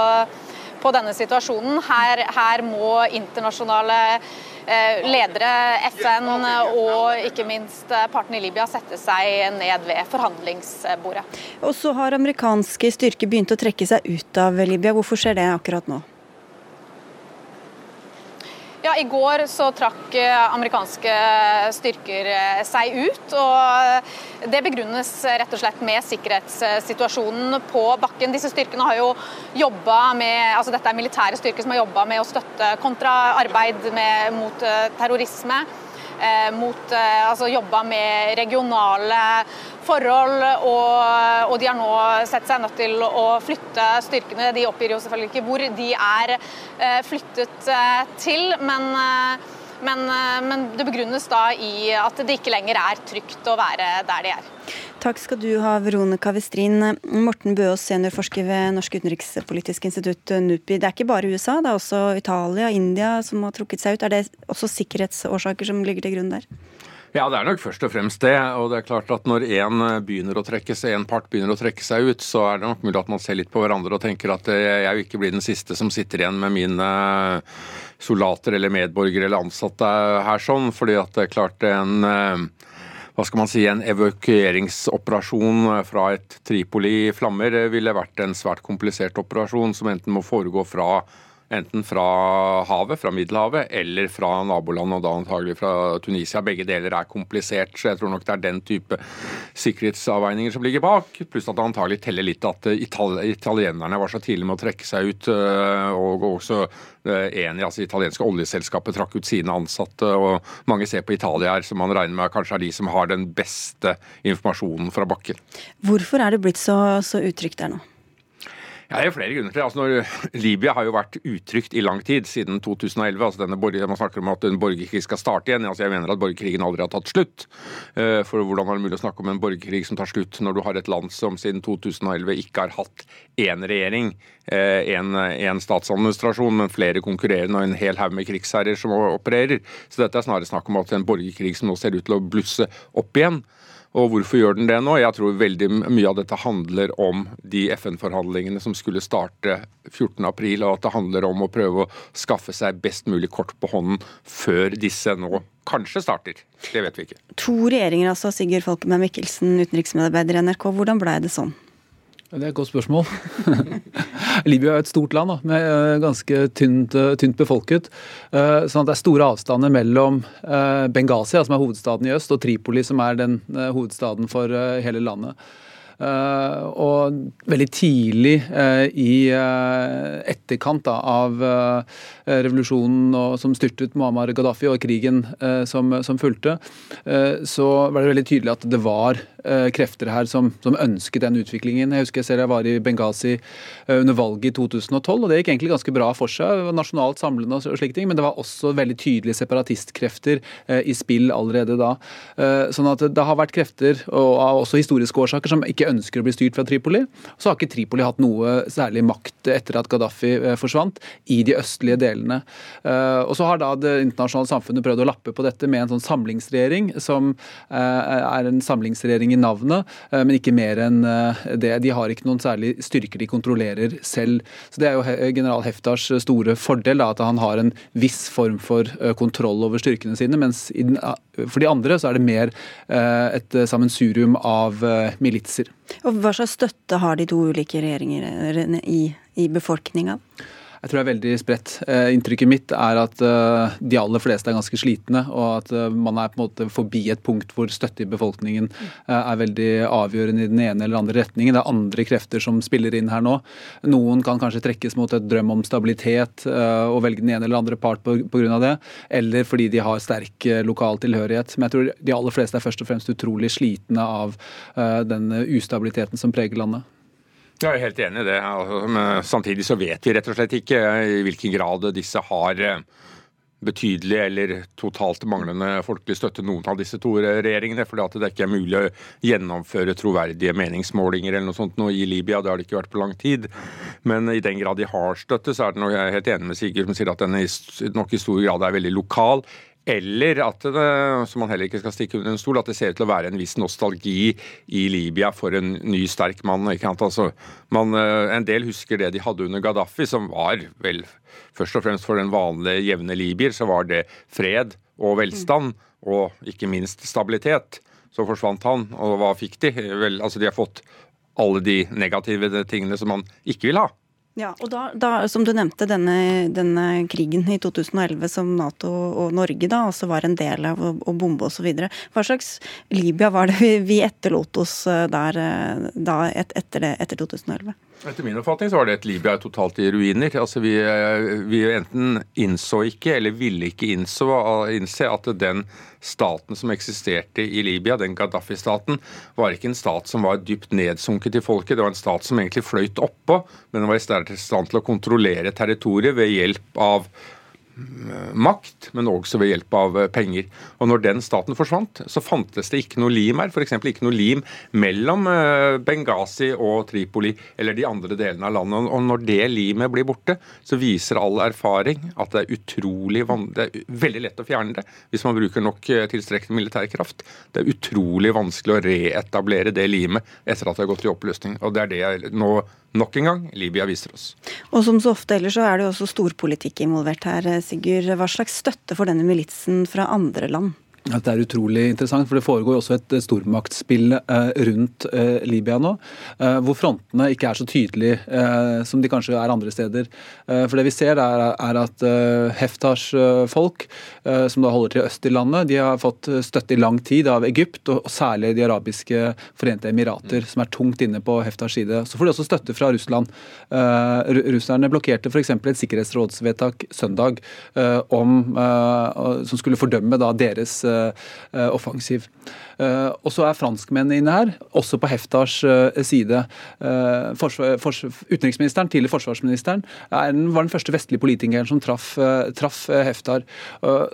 på denne situasjonen. Her, her må internasjonale eh, ledere, FN og ikke minst partene i Libya sette seg ned ved forhandlingsbordet. Og så har amerikanske styrker begynt å trekke seg ut av Libya. Hvorfor skjer det akkurat nå? Ja, I går så trakk eh, amerikanske styrker eh, seg ut. og Det begrunnes rett og slett med sikkerhetssituasjonen på bakken. Disse styrkene har jo jobba med altså Dette er militære styrker som har jobba med å støtte kontraarbeid mot eh, terrorisme. mot Altså jobba med regionale forhold, og, og, de har nå sett seg nødt til å flytte styrkene. De oppgir jo selvfølgelig ikke hvor de er flyttet til, men men, men, det begrunnes da i at det ikke lenger er trygt å være der de er. Takk skal du ha, Veronica Westrin. Morten Bøås, seniorforsker ved Norsk utenrikspolitisk institutt, NUPI. Det er ikke bare USA, det er også Italia India som har trukket seg ut. Er det også sikkerhetsårsaker som ligger til grunn der? Ja, det er nok først og fremst det. Og det er klart at når én begynner å trekke seg, en part begynner å trekke seg ut, så er det nok mulig at man ser litt på hverandre og tenker at jeg vil ikke bli den siste som sitter igjen med mine soldater eller medborgere eller ansatte her sånn. fordi at det er klart en hva skal man si, en evakueringsoperasjon fra et Tripoli i flammer ville vært en svært komplisert operasjon som enten må foregå fra enten fra havet, fra Middelhavet, eller fra naboland, og da antagelig fra Tunisia. Begge deler er komplisert, så jeg tror nok det er den type sikkerhetsavveininger som ligger bak. Pluss at det antagelig teller litt at italienerne var så tidlig med å trekke seg ut, øh, og også enig, altså italienske oljeselskapet, trakk ut sine ansatte. og Mange ser på Italia her, som man regner med kanskje er de som har den beste informasjonen fra bakken. Hvorfor er det blitt så, så utrygt der nå? Ja, det er flere grunner til. Altså, når, Libya har jo vært utrygt i lang tid, siden 2011. altså denne Man snakker om at en borgerkrig skal starte igjen. altså Jeg mener at borgerkrigen aldri har tatt slutt. Eh, for hvordan er det mulig å snakke om en borgerkrig som tar slutt når du har et land som siden 2011 ikke har hatt én regjering, én eh, statsadministrasjon, men flere konkurrerende og en hel haug med krigsherrer som opererer. Så dette er snarere snakk om at en borgerkrig som nå ser ut til å blusse opp igjen. Og hvorfor gjør den det nå? Jeg tror veldig mye av dette handler om de FN-forhandlingene som skulle starte 14.4, og at det handler om å prøve å skaffe seg best mulig kort på hånden før disse nå kanskje starter. Det vet vi ikke. To regjeringer, altså. Sigurd Falkenberg Mikkelsen, utenriksmedarbeider i NRK. Hvordan blei det sånn? Det er et godt spørsmål. Libya er et stort land da, med eh, ganske tynt, eh, tynt befolket. Eh, sånn at det er store avstander mellom Benghazi, som er hovedstaden i øst, og Tripoli, som er den hovedstaden for hele landet. Og veldig tidlig i etterkant da, av revolusjonen som styrtet Muammar Gaddafi og krigen som, som fulgte, så var det veldig tydelig at det var krefter her som, som, ønsket den utviklingen. Jeg husker jeg selv jeg var i Benghazi under valget i 2012, og det gikk egentlig ganske bra for seg. Det var nasjonalt samlende og slike ting, men det var også veldig tydelige separatistkrefter i spill allerede da. Sånn at det har vært krefter, og også historiske årsaker, som ikke ønsker å bli styrt fra Tripoli. Så har ikke Tripoli hatt noe særlig makt etter at Gaddafi eh, forsvant, i de østlige delene. Eh, og så har da det internasjonale samfunnet prøvd å lappe på dette med en sånn samlingsregjering, som eh, er en samlingsregjering i navnet, men ikke mer enn det. De har ikke noen særlig styrker de kontrollerer selv. Så Det er jo general Heftars store fordel, da, at han har en viss form for kontroll over styrkene sine, mens for de andre så er det mer et sammensurium av militser. Og Hva slags støtte har de to ulike regjeringer i, i befolkninga? Jeg tror det er veldig spredt. Eh, inntrykket mitt er at eh, de aller fleste er ganske slitne, og at eh, man er på en måte forbi et punkt hvor støtte i befolkningen er veldig avgjørende i den ene eller andre retningen. Det er andre krefter som spiller inn her nå. Noen kan kanskje trekkes mot et drøm om stabilitet og velge den ene eller andre part pga. det, eller fordi de har sterk lokal tilhørighet. Men jeg tror de aller fleste er først og fremst utrolig slitne av den ustabiliteten som preger landet. Jeg er helt enig i det. Men samtidig så vet vi rett og slett ikke i hvilken grad disse har eh, betydelig eller totalt manglende folkelig støtte, noen av disse to regjeringene. at det ikke er mulig å gjennomføre troverdige meningsmålinger eller noe sånt nå i Libya. Det har det ikke vært på lang tid. Men i den grad de har støtte, så er det noe jeg er helt enig med Sigurd som sier at den nok i stor grad er veldig lokal. Eller at det, som man heller ikke skal stikke under en stol, at det ser ut til å være en viss nostalgi i Libya for en ny, sterk mann. Altså, man, eh, en del husker det de hadde under Gaddafi, som var vel først og fremst for den vanlige, jevne libyer, så var det fred og velstand, og ikke minst stabilitet. Så forsvant han, og hva fikk de? Vel, altså de har fått alle de negative tingene som man ikke vil ha. Ja, og da, da, som du nevnte, denne, denne, krigen i 2011 som Nato og Norge da også var en del av å, å bombe osv. Hva slags Libya var det vi, vi etterlot oss eh, der eh, da et, etter, det, etter 2011? Etter min oppfatning så var det et Libya totalt i ruiner. Altså vi, vi enten innså ikke, eller ville ikke innså, innse at den staten som eksisterte i Libya, den Gaddafi-staten, var ikke en stat som var dypt nedsunket i folket. Det var en stat som egentlig fløyt oppå, men var i stand til å kontrollere territoriet ved hjelp av makt, men også ved hjelp av eh, penger. Og når den staten forsvant, så fantes det ikke noe lim her. F.eks. ikke noe lim mellom eh, Benghazi og Tripoli eller de andre delene av landet. Og når det limet blir borte, så viser all erfaring at det er utrolig det er veldig lett å fjerne det hvis man bruker nok tilstrekkelig militær kraft. Det er utrolig vanskelig å reetablere det limet etter at det har gått i oppløsning. Og det er det jeg nå nok en gang Libya viser oss. Og som så ofte ellers så er det jo også storpolitikk involvert her, Sigurd. Hva slags støtte får denne militsen fra andre land? At det er utrolig interessant, for det foregår også et stormaktsspill eh, rundt eh, Libya nå. Eh, hvor frontene ikke er så tydelige som de kanskje er andre steder. For det vi ser er, at Heftars folk, som da holder til øst i landet, de har fått støtte i lang tid av Egypt, og særlig De arabiske forente emirater, som er tungt inne på Heftars side. Så får de også støtte fra Russland. Russerne blokkerte f.eks. et sikkerhetsrådsvedtak søndag om, som skulle fordømme deres offensiv. Eh, og så er franskmennene inne her, også på Heftars eh, side. Forsvar, fors, utenriksministeren, tidligere forsvarsministeren, var den første vestlige politikeren som traff, traff Heftar.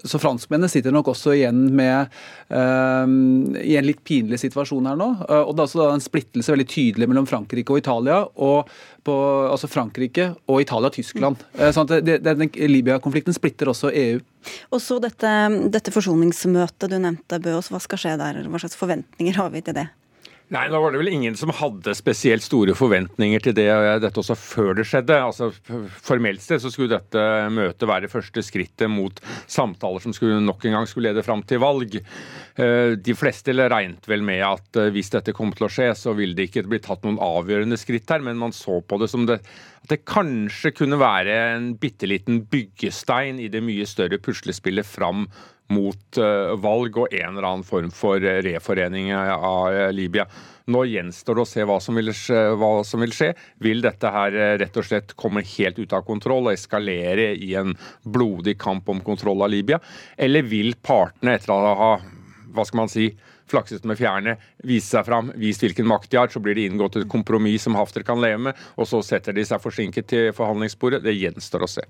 Så franskmennene sitter nok også igjen med i en litt pinlig situasjon her nå. Og det er også en splittelse veldig tydelig mellom Frankrike og Italia. og på, altså Frankrike og Italia og Tyskland. Sånn det, det, Libya-konflikten splitter også EU. Og så dette, dette forsoningsmøtet du nevnte, Bøås. Hva skal skje der? Hva slags forventninger har vi til det? Nei, nå var det vel ingen som hadde spesielt store forventninger til det, dette også før det skjedde. Altså, Formelt sett så skulle dette møtet være første skrittet mot samtaler som skulle nok en gang skulle lede fram til valg. Eh, de fleste regnet vel med at eh, hvis dette kom til å skje, så ville det ikke bli tatt noen avgjørende skritt her, men man så på det som det, at det kanskje kunne være en bitte liten byggestein i det mye større puslespillet fram mot uh, valg og en eller annen form for eh, reforening av uh, Libya. Nå gjenstår det å se hva som, vil, hva som vil skje. Vil dette her rett og slett komme helt ut av kontroll og eskalere i en blodig kamp om kontroll av Libya? Eller vil partene, etter å ha hva skal man si, flakset med fjærene, vise seg fram, vist hvilken makt de har, så blir det inngått et kompromiss som Hafter kan leve med, og så setter de seg forsinket til forhandlingsbordet? Det gjenstår å se.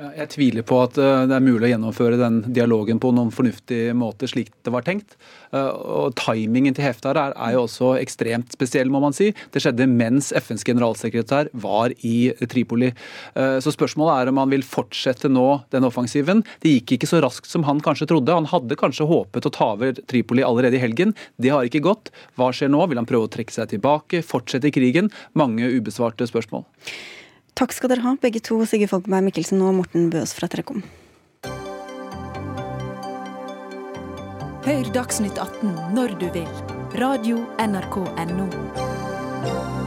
Jeg tviler på at eh, det er mulig å gjennomføre den dialogen på noen fornuftig måte slik det var tenkt. Eh, og Timingen til heftet her er jo også ekstremt spesiell, må man si. Det skjedde mens FNs generalsekretær var i Tripoli. Eh, så spørsmålet er om han vil fortsette nå den offensiven. Det gikk ikke så raskt som han kanskje trodde. Han hadde kanskje håpet å ta over Tripoli allerede i helgen. Det har ikke gått. Hva skjer nå? Vil han prøve å trekke seg tilbake? Fortsette krigen? Mange ubesvarte spørsmål. Takk skal dere ha, begge to, Sigurd Folkeberg Mikkelsen og Morten Bøs fra Trekom. Hør Dagsnytt 18 når du vil. Radio NRK Radio.nrk.no.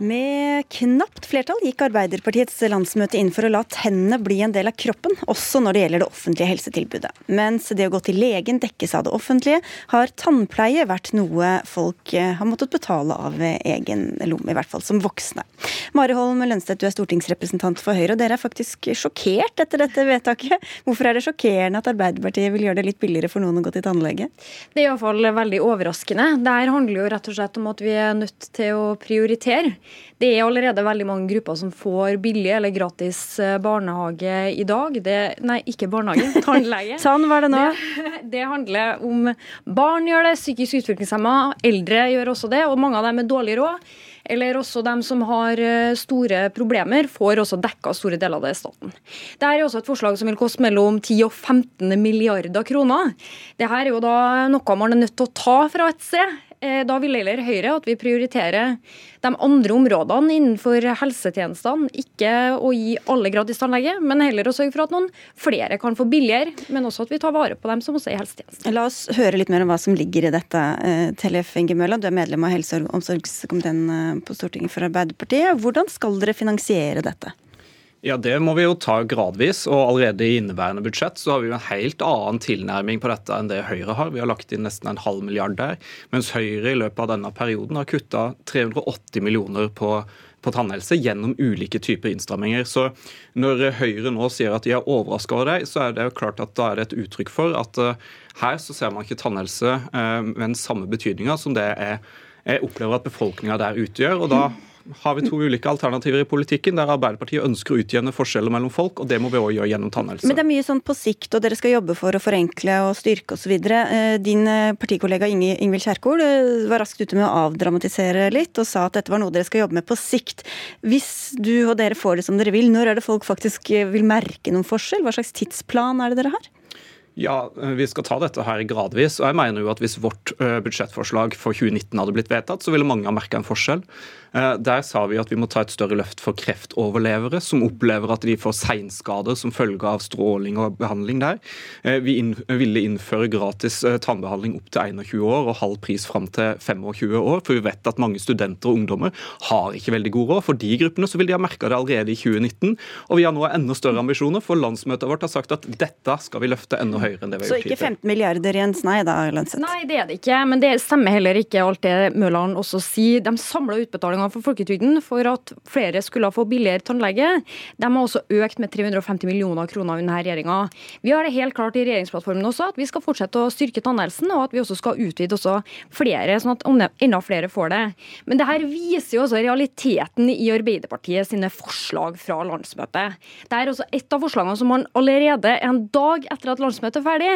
Med knapt flertall gikk Arbeiderpartiets landsmøte inn for å la tennene bli en del av kroppen, også når det gjelder det offentlige helsetilbudet. Mens det å gå til legen dekkes av det offentlige, har tannpleie vært noe folk eh, har måttet betale av egen lomme, i hvert fall som voksne. Mari Holm Lønstedt, du er stortingsrepresentant for Høyre, og dere er faktisk sjokkert etter dette vedtaket. Hvorfor er det sjokkerende at Arbeiderpartiet vil gjøre det litt billigere for noen å gå til tannlege? Det er iallfall veldig overraskende. Det her handler jo rett og slett om at vi er nødt til å prioritere. Det er allerede veldig mange grupper som får billig eller gratis eh, barnehage i dag. Det, nei, ikke barnehage, tannlege. sånn var det nå. Det, det, handler om barn gjør det, psykisk utviklingshemma, eldre gjør også det, og mange av dem er dårlig råd. Eller også dem som har eh, store problemer, får også dekka store deler av det i staten. Dette er også et forslag som vil koste mellom 10 og 15 milliarder kroner. Dette er jo da noe man er nødt til å ta fra et sted. Eh, da vil heller Høyre at vi prioriterer de andre områdene innenfor helsetjenestene. Ikke å gi alle gratis tannlege, men heller å sørge for at noen flere kan få billigere. Men også at vi tar vare på dem som også er i helsetjenesten. La oss høre litt mer om hva som ligger i dette. Eh, Tellef Inge Mølla. du er medlem av helse- og omsorgskomiteen eh, på Stortinget for Arbeiderpartiet. Hvordan skal dere finansiere dette? Ja, Det må vi jo ta gradvis. og Allerede i inneværende budsjett så har vi jo en helt annen tilnærming på dette enn det Høyre har. Vi har lagt inn nesten en halv milliard der, mens Høyre i løpet av denne perioden har kutta 380 millioner på, på tannhelse gjennom ulike typer innstramminger. Så Når Høyre nå sier at de er overraska over det, så er det jo klart at da er det et uttrykk for at uh, her så ser man ikke tannhelse uh, med den samme betydninga som det er, jeg opplever at befolkninga der utgjør. og da har vi to ulike alternativer i politikken, der Arbeiderpartiet ønsker å utjevne forskjeller mellom folk, og det må vi òg gjøre gjennom tannhelse. Men det er mye sånn på sikt, og dere skal jobbe for å forenkle og styrke osv. Eh, din partikollega Inge, Ingvild Kjerkol eh, var raskt ute med å avdramatisere litt, og sa at dette var noe dere skal jobbe med på sikt. Hvis du og dere får det som dere vil, når er det folk faktisk vil merke noen forskjell? Hva slags tidsplan er det dere har? Ja, Vi skal ta dette her gradvis. og jeg mener jo at Hvis vårt budsjettforslag for 2019 hadde blitt vedtatt, så ville mange ha merka en forskjell. Eh, der sa vi at vi må ta et større løft for kreftoverlevere som opplever at de får seinskader som følge av stråling og behandling der. Eh, vi ville innføre gratis eh, tannbehandling opp til 21 år og halv pris fram til 25 år, for vi vet at mange studenter og ungdommer har ikke veldig god råd. For de gruppene så vil de ha merka det allerede i 2019. Og vi har nå enda større ambisjoner, for landsmøtet vårt har sagt at dette skal vi løfte enda høyere enn det vi har gjort tidligere. Så ikke 15 milliarder Jens, nei da, Lønseth? Nei, det er det ikke. Men det stemmer heller ikke alt det Mørland også sier. De samla utbetalinger utbetalinger for folketrygden for at flere skulle få billigere tannlege, de har også økt med 350 millioner kroner under denne regjeringa. Vi har det helt klart i regjeringsplattformen også at vi skal fortsette å styrke tannhelsen, og at vi også skal utvide også flere, sånn at enda flere får det. Men det her viser jo også realiteten i Arbeiderpartiet sine forslag fra landsmøtet. Det er også et av forslagene som man allerede en dag etter at landsmøtet er ferdig,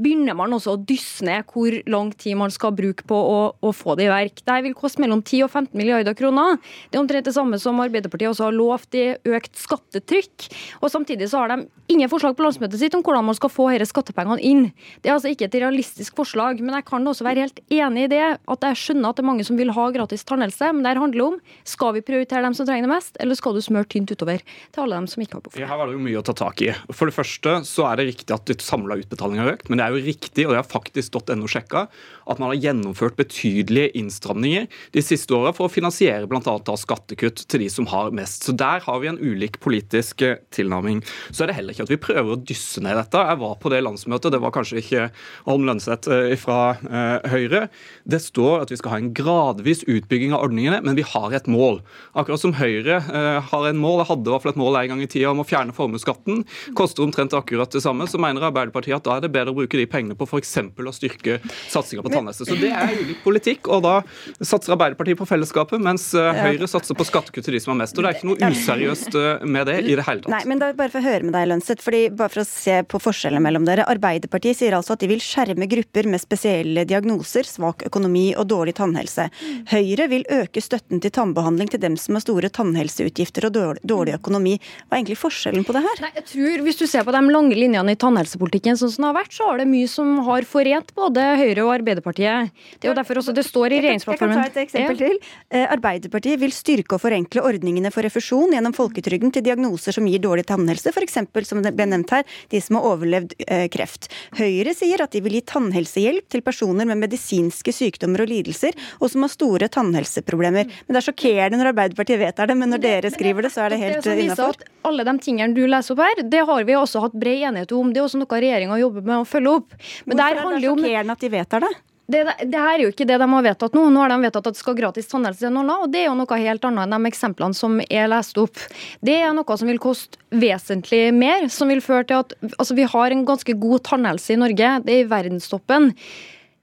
begynner man også å dysse ned hvor lang tid man skal bruke på å, å få det i verk. Det vil koste mellom 10 og 15 milliarder kroner. Det er omtrent det samme som Arbeiderpartiet også har lovt i økt skattetrykk. Og Samtidig så har de ingen forslag på landsmøtet sitt om hvordan man skal få disse skattepengene inn. Det er altså ikke et realistisk forslag, men jeg kan også være helt enig i det. At jeg skjønner at det er mange som vil ha gratis tannhelse, men det handler om skal vi prioritere dem som trenger det mest, eller skal du smøre tynt utover til alle dem som ikke har behov for det. Her var det jo mye å ta tak i. For det første så er det riktig at samla utbetaling har økt, men det er jo riktig, og det har faktisk stått enda sjekka, at man har gjennomført betydelige innstramninger de siste åra for å finansiere bl.a. skattekutt til de som har mest. Så Der har vi en ulik politisk eh, tilnærming. Så er det heller ikke at vi prøver å dysse ned dette. Jeg var på det landsmøtet, det var kanskje ikke Holm Lønseth eh, fra eh, Høyre. Det står at vi skal ha en gradvis utbygging av ordningene, men vi har et mål. Akkurat som Høyre har en mål, jeg hadde i hvert fall et mål en gang i tida om å fjerne formuesskatten, koster omtrent akkurat det samme, så mener Arbeiderpartiet at da er det bedre å bruke de pengene på f.eks. å styrke satsinga på tannhelse. Så det er ulik politikk, og da satser Arbeiderpartiet på fellesskapet, mens Høyre satser på skattekutt til de som har mest. og Det er ikke noe useriøst eh, med det i det hele tatt. Nei, men da bare for å høre med deg, Lønseth, fordi bare for å se på forskjellene mellom dere. Arbeiderpartiet sier altså at de vil skjerme grupper med spesielle diagnoser, svak økonomi og dårlig tannhelse. Høyre vil øke støtten til tannbehandling til dem som har store tannhelseutgifter og dårlig økonomi. Hva er egentlig forskjellen på det her? Nei, jeg tror Hvis du ser på de lange linjene i tannhelsepolitikken sånn som det har vært, så har det mye som har forent både Høyre og Arbeiderpartiet. Det er jo derfor også det står i regjeringsplattformen. Jeg kan ta et eksempel til. Eh, Arbeiderpartiet vil styrke og forenkle ordningene for refusjon gjennom folketrygden til diagnoser som gir dårlig tannhelse, f.eks. som det ble nevnt her, de som har overlevd eh, kreft. Høyre sier at de vil gi tannhelsehjelp til personer med medisinske sykdommer og lidelser, og som har store tannhelseproblemer. Men Det er sjokkerende når Arbeiderpartiet vedtar det, men når dere skriver det, så er det helt innafor. Alle de tingene du leser opp her, det har vi også hatt bred enighet om. Det er også noe regjeringa jobber med å følge opp. Men Hvorfor er det sjokkerende at de vedtar det? det, det, her er jo ikke det de har vedtatt nå. Nå har de vedtatt at det skal gratis tannhelse til noen, og det er jo noe helt annet enn de eksemplene som er lest opp. Det er noe som vil koste vesentlig mer, som vil føre til at altså, vi har en ganske god tannhelse i Norge. Det er i verdenstoppen.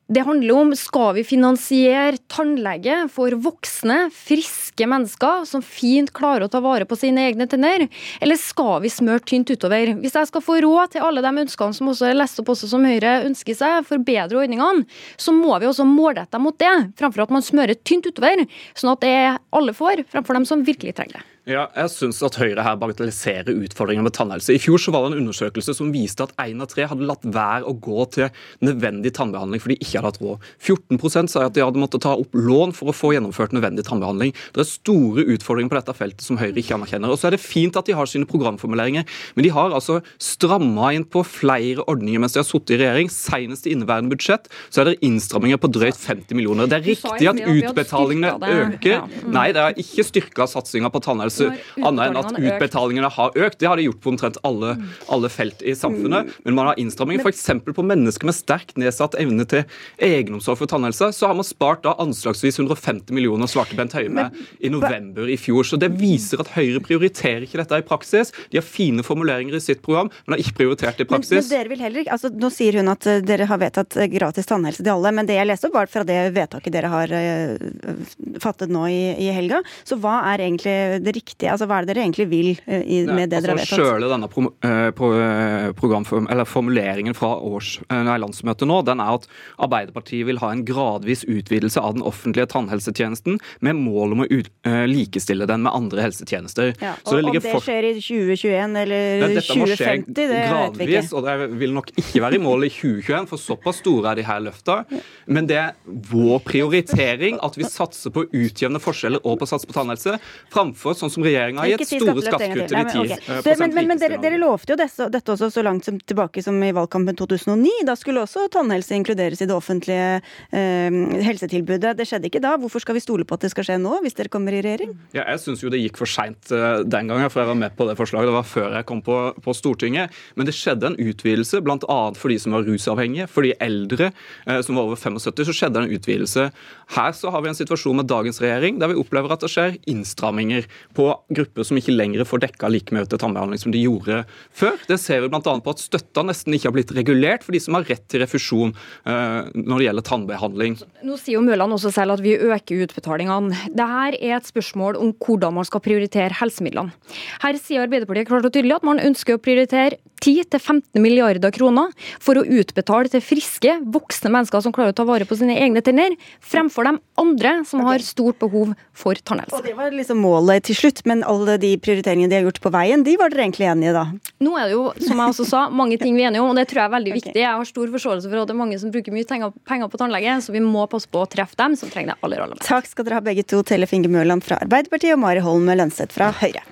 Det handler om skal vi finansiere tannlege for voksne, friske mennesker som fint klarer å ta vare på sine egne tenner, eller skal vi smøre tynt utover? Hvis jeg skal få råd til alle de ønskene som også er lest opp også som Høyre ønsker seg, forbedre ordningene, så må vi også målrette mot det, framfor at man smører tynt utover, sånn at det alle får, framfor dem som virkelig trenger det. Ja, jeg syns at Høyre her bagatelliserer utfordringene med tannhelse. I fjor så var det en undersøkelse som viste at én av tre hadde latt være å gå til nødvendig tannbehandling fordi de ikke hadde hatt råd. 14% sa at de hadde måttet ta opp lån for å få gjennomført nødvendig tannbehandling. Det er store utfordringer på dette feltet som Høyre ikke anerkjenner. Og så er det fint at de har sine programformuleringer, men de har altså stramma inn på flere ordninger mens de har sittet i regjering. Senest i inneværende budsjett så er det innstramminger på drøyt 50 millioner. Det er riktig at utbetalingene øker. Nei, det er ikke styrka satsinga på tannhelse annet enn at utbetalingene har økt. Det har de gjort på omtrent alle, alle felt i samfunnet. Men man har innstramminger f.eks. på mennesker med sterkt nedsatt evne til egenomsorg for tannhelse. Så har man spart da anslagsvis 150 millioner, svarte Bent Høie med i november i fjor. Så det viser at Høyre prioriterer ikke dette i praksis. De har fine formuleringer i sitt program, men har ikke prioritert det i praksis. Men, men dere vil heller ikke, altså Nå sier hun at eh, dere har vedtatt eh, gratis tannhelse til alle, men det jeg leste opp var fra det vedtaket dere har uh, fattet nå i, i, helga. Så hva er egentlig det riktige, altså hva er det dere egentlig vil uh, i, med det, det dere har altså, vedtatt? Sjøle denne pro, uh, pro, eller formuleringen fra års, nei, landsmøtet nå, den er at Arbeiderpartiet vil ha en gradvis utvidelse av den offentlige tannhelsetjenesten med mål om å ut, likestille den med andre helsetjenester. Ja, og Om det skjer i 2021 eller 2050, det vet vi ikke. Og det vil nok ikke være i mål i 2021, for såpass store er de her løfta. Men det er vår prioritering at vi satser på å utjevne forskjeller og på å satse på tannhelse, framfor sånn som regjeringa har gitt store skattekutt til de 10 okay. Men, men, men dere, dere, lovte jo dette, dette, også så langt som, tilbake som i valgkampen 2009. Da skulle også tannhelse inkluderes i det offentlige eh, helsetilbudet. Det skjedde ikke da. Hvorfor skal vi stole på at det skal skje nå, hvis dere kommer i regjering? Ja, jeg syns jo det gikk for seint uh, den gangen, for jeg var med på det forslaget. Det var før jeg kom på, på Stortinget. Men det skjedde en utvidelse, bl.a. for de som var rusavhengige, for de eldre uh, som var over 75, så skjedde det en utvidelse. Her så har vi en situasjon med dagens regjering der vi opplever at det skjer innstramminger på grupper som ikke lenger får dekka like mye til tannbehandling som de gjorde før. Det ser vi bl.a. på at støtta nesten ikke har blitt regulert for de som har rett til refusjon uh, når det gjelder tannbehandling. Nå sier jo Mørland også selv at vi øker utbetalingene. Dette er et spørsmål om hvordan man skal prioritere helsemidlene. Her sier Arbeiderpartiet klart og tydelig at man ønsker å prioritere 10-15 milliarder kroner for å utbetale til friske, voksne mennesker som klarer å ta vare på sine egne tenner, fremfor de andre som har stort behov for tannhelse. Og Det var liksom målet til slutt, men alle de prioriteringene de har gjort på veien, de var dere egentlig enige i da? Nå er det jo, som jeg også sa, mange ting vi er enige om, og det tror jeg er veldig viktig. Jeg har stor forståelse for at det er mange som bruker mye penger på tannlege, så vi må passe på å treffe dem som trenger det aller, aller mest. Takk skal dere ha begge to, Tellef Inge Mørland fra Arbeiderpartiet og Mari Holm Lønseth fra Høyre.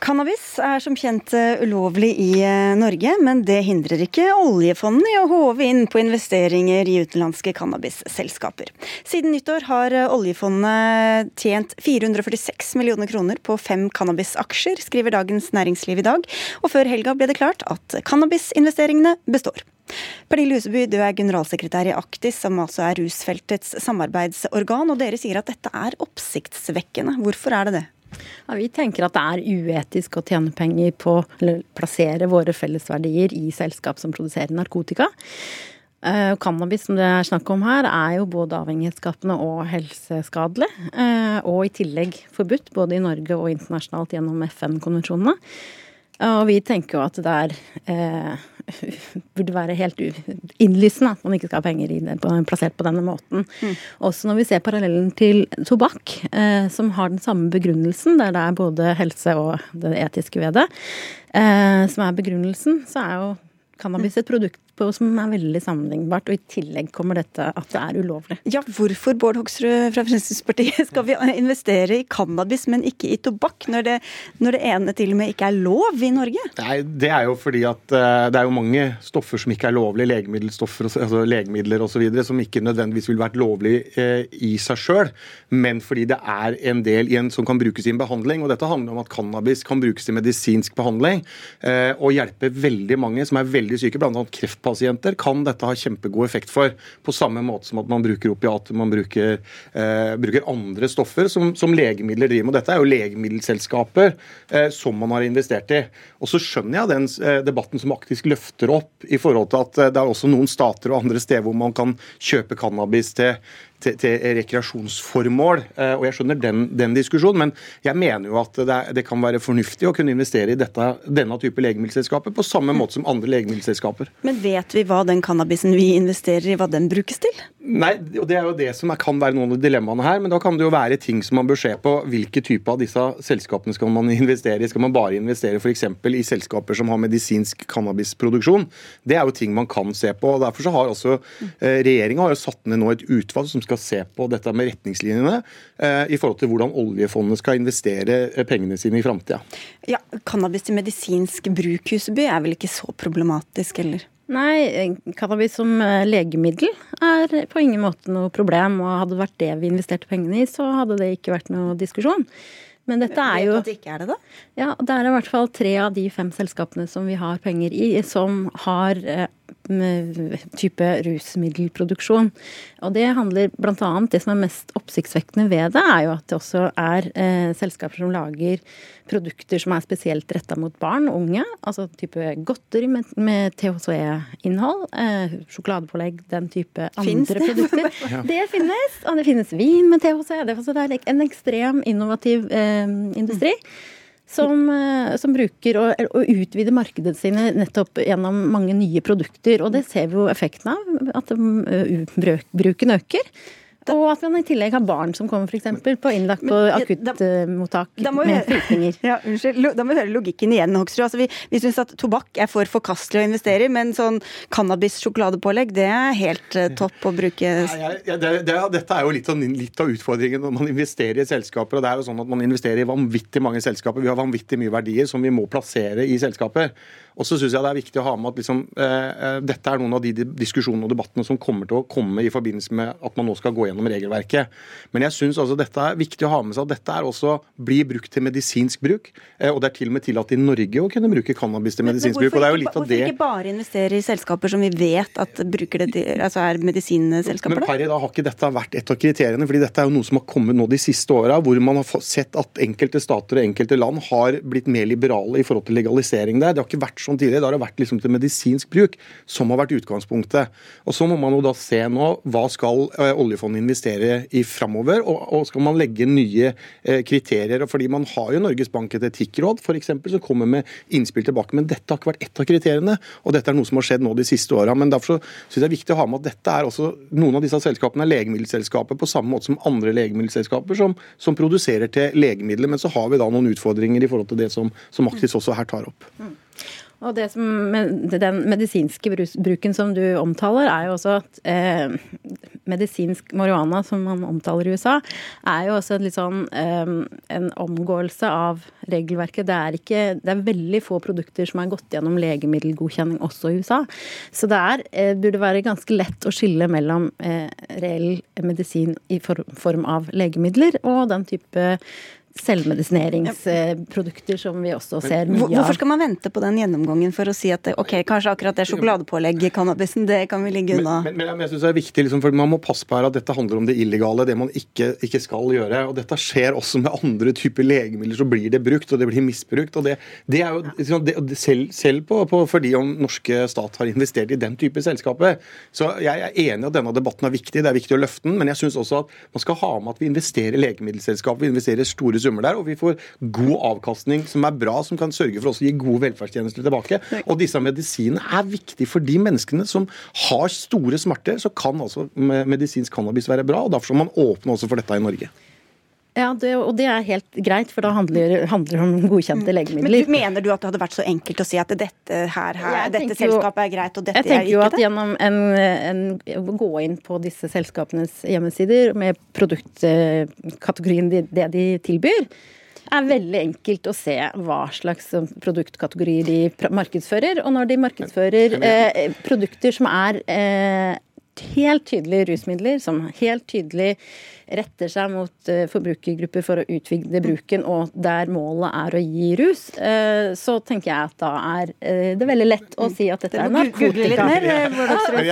Cannabis er som kjent eh, ulovlig i eh, Norge, men det hindrer ikke oljefondet i å håve inn på investeringer i utenlandske cannabisselskaper. Siden nyttår har eh, oljefondet tjent 446 millioner kroner på fem cannabisaksjer, skriver Dagens Næringsliv i dag, og før helga ble det klart at cannabisinvesteringene består. Pernille Huseby, du er generalsekretær i Aktis, som altså er rusfeltets samarbeidsorgan, og dere sier at dette er oppsiktsvekkende. Hvorfor er det det? Ja, vi tenker at det er uetisk å tjene penger på å plassere våre fellesverdier i selskap som produserer narkotika. Uh, cannabis som det er snakk om her, er jo både avhengighetsskapende og helseskadelig. Uh, og i tillegg forbudt både i Norge og internasjonalt gjennom FN-konvensjonene. Og vi tenker jo at det er eh, burde være helt innlysende at man ikke skal ha penger det, på, plassert på denne måten. Mm. Også når vi ser parallellen til tobakk, eh, som har den samme begrunnelsen, der det er både helse og det etiske ved det, eh, som er begrunnelsen, så er jo cannabis et produkt på som er veldig sammenlignbart. Og i tillegg kommer dette at det er ulovlig. Ja, hvorfor, Bård Hoksrud fra Fremskrittspartiet, skal vi investere i cannabis, men ikke i tobakk, når det, når det ene til og med ikke er lov i Norge? Nei, Det er jo fordi at uh, det er jo mange stoffer som ikke er lovlige, legemiddelstoffer, altså legemidler osv., som ikke nødvendigvis ville vært lovlig uh, i seg sjøl, men fordi det er en del i en, som kan brukes i en behandling. og Dette handler om at cannabis kan brukes i medisinsk behandling uh, og hjelpe veldig mange som er veldig syke, bl.a. kreftpasienter pasienter kan dette ha kjempegod effekt for. På samme måte som at man bruker opiater, man bruker, eh, bruker andre stoffer som, som, legemidler driver med. Dette er jo legemiddelselskaper eh, som man har investert i. Og så skjønner jeg den eh, debatten som faktisk løfter opp i forhold til at eh, det er også noen stater og andre steder hvor man kan kjøpe cannabis til til, til, rekreasjonsformål. Eh, og Jeg skjønner den, den, diskusjonen, men jeg mener jo at det, det, kan være fornuftig å kunne investere i dette, denne type legemiddelselskaper på samme måte som andre legemiddelselskaper. Men vet vi hva den cannabisen vi investerer i, hva den brukes til? Nei, og Det er jo det som kan være noen av dilemmaene her. Men da kan det jo være ting som man bør se på. Hvilke type av disse selskapene skal man investere i? Skal man bare investere f.eks. i selskaper som har medisinsk cannabisproduksjon? Det er jo ting man kan se på. og Derfor så har også eh, regjeringa satt ned nå et utvalg som skal skal se på dette med retningslinjene eh, i forhold til hvordan oljefondet skal investere eh, pengene sine i framtida. Ja, cannabis til medisinsk bruk, Huseby, er vel ikke så problematisk, eller? Nei, cannabis som eh, legemiddel er på ingen måte noe problem. Og hadde det vært det vi investerte pengene i, så hadde det ikke vært noe diskusjon. Men dette er jo det ikke er det, da? Ja, det er i hvert fall tre av de fem selskapene som vi har penger i, som har type rusmiddelproduksjon. Og det handler annet, Det som er mest oppsiktsvekkende ved det, er jo at det også er eh, selskaper som lager produkter som er spesielt retta mot barn og unge. Altså type godteri med, med THC-innhold, eh, sjokoladepålegg, den type Finnes andre det? produkter. Ja. Det finnes. Og det finnes vin med THC. Det er altså- det en ekstrem innovativ eh, industri. Som, eh, som bruker å, å utvide markedet sine nettopp gjennom mange nye produkter. Og det ser vi jo effekten av. At eh, bruken øker. Og at man i tillegg har barn som kommer f.eks. på innlagt på ja, akuttmottak vi med flyktninger. Ja, unnskyld. Da må vi høre logikken igjen, Hoksrud. Altså, vi vi syns at tobakk er for forkastelig å investere i, men sånn cannabis-sjokoladepålegg, det er helt eh, topp å bruke Ja, det, det, dette er jo litt, sånn, litt av utfordringen når man investerer i selskaper. og det er jo sånn at Man investerer i vanvittig mange selskaper. Vi har vanvittig mye verdier som vi må plassere i selskaper. Og så syns jeg det er viktig å ha med at liksom, eh, eh, dette er noen av de di- diskusjonene og debattene som kommer til å komme i forbindelse med at man nå skal gå gjennom regelverket. Men jeg syns altså dette er viktig å ha med seg at dette er også blir brukt til medisinsk bruk. Eh, og det er til og med tillatt i Norge å kunne bruke cannabis til medisinsk bruk. og det er jo litt av hvorfor ikke bare investere i selskaper som vi vet at bruker det til, altså er medisinselskaper? Men da? per i dag har ikke dette vært et av kriteriene, fordi dette er jo noe som har kommet nå de siste åra, hvor man har sett at enkelte stater og enkelte land har blitt mer liberale i forhold til legalisering der. Det har ikke vært sånn tidligere. Da har det vært liksom til medisinsk bruk som har vært utgangspunktet. Og Så må man jo da se nå hva skal eh, oljefondet investere i framover, og, og skal man legge nye eh, kriterier. Fordi man har jo Norges Bank et etikkråd for eksempel, som kommer med innspill tilbake, men dette har ikke vært ett av kriteriene. Og dette er noe som har skjedd nå de siste åra. Derfor syns jeg det er viktig å ha med at dette er også noen av disse selskapene er legemiddelselskaper på samme måte som andre legemiddelselskaper som, som produserer til legemidler. Men så har vi da noen utfordringer i forhold til det som, som Aktis også her tar opp. Og det som, med, Den medisinske bruken som du omtaler, er jo også at eh, medisinsk marihuana, som man omtaler i USA, er jo også en sånn eh, en omgåelse av regelverket. Det er, ikke, det er veldig få produkter som er gått gjennom legemiddelgodkjenning også i USA. Så det er, eh, burde være ganske lett å skille mellom eh, reell medisin i form, form av legemidler og den type selvmedisineringsprodukter som vi også ser mye av. Hvorfor skal man vente på den gjennomgangen for å si at det, ok, kanskje akkurat det sjokoladepålegg i cannabisen, det kan vi ligge unna? Men, men, men jeg synes det er viktig, liksom, for Man må passe på her at dette handler om det illegale, det man ikke, ikke skal gjøre. og Dette skjer også med andre typer legemidler. Så blir det brukt, og det blir misbrukt. og Det, det er jo liksom, det, Selv, selv på, på, fordi om norske stat har investert i den type selskaper. Så jeg er enig i at denne debatten er viktig, det er viktig å løfte den. Men jeg syns også at man skal ha med at vi investerer i legemiddelselskap, vi investerer store summer der, og vi får god avkastning som er bra, som kan sørge for å gi gode velferdstjenester tilbake. Og disse medisinene er viktige for de menneskene som har store smerter. Så kan altså medisinsk cannabis være bra, og derfor skal man åpne også for dette i Norge. Ja, det, og det er helt greit, for da handler handler det om godkjente Men legemidler. du, mener du at det hadde vært så enkelt å si at dette her, her dette selskapet er greit, og dette er ikke det? Jeg er tenker jo at det? gjennom en, en, å gå inn på disse selskapenes hjemmesider med produktkategorien de, det de tilbyr, er veldig enkelt å se hva slags produktkategorier de markedsfører. Og når de markedsfører eh, produkter som er eh, helt tydelig rusmidler, som helt tydelig retter seg mot eh, forbrukergrupper for å utvide bruken, og der målet er å gi rus, eh, så tenker jeg at da er eh, det veldig lett å si at dette er narkotika. Men jeg, men,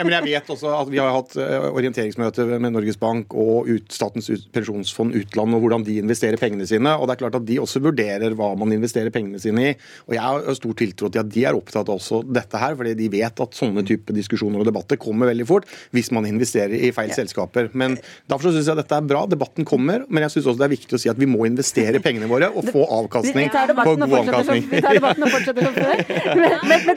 jeg, men jeg vet også at vi har hatt orienteringsmøte med Norges Bank og ut, Statens ut, pensjonsfond utland og hvordan de investerer pengene sine. og det er klart at De også vurderer hva man investerer pengene sine i. og Jeg har stor tiltro til at de er opptatt av også dette her, fordi de vet at sånne type diskusjoner og debatter kommer veldig fort hvis man investerer i feil selskaper. Men Derfor så syns jeg dette er bra. Debatten kommer, men jeg syns også det er viktig å si at vi må investere pengene våre og få avkastning Vi tar på debatten og god avkastning. vi tar debatten og fortsetter som før. Men, men, men,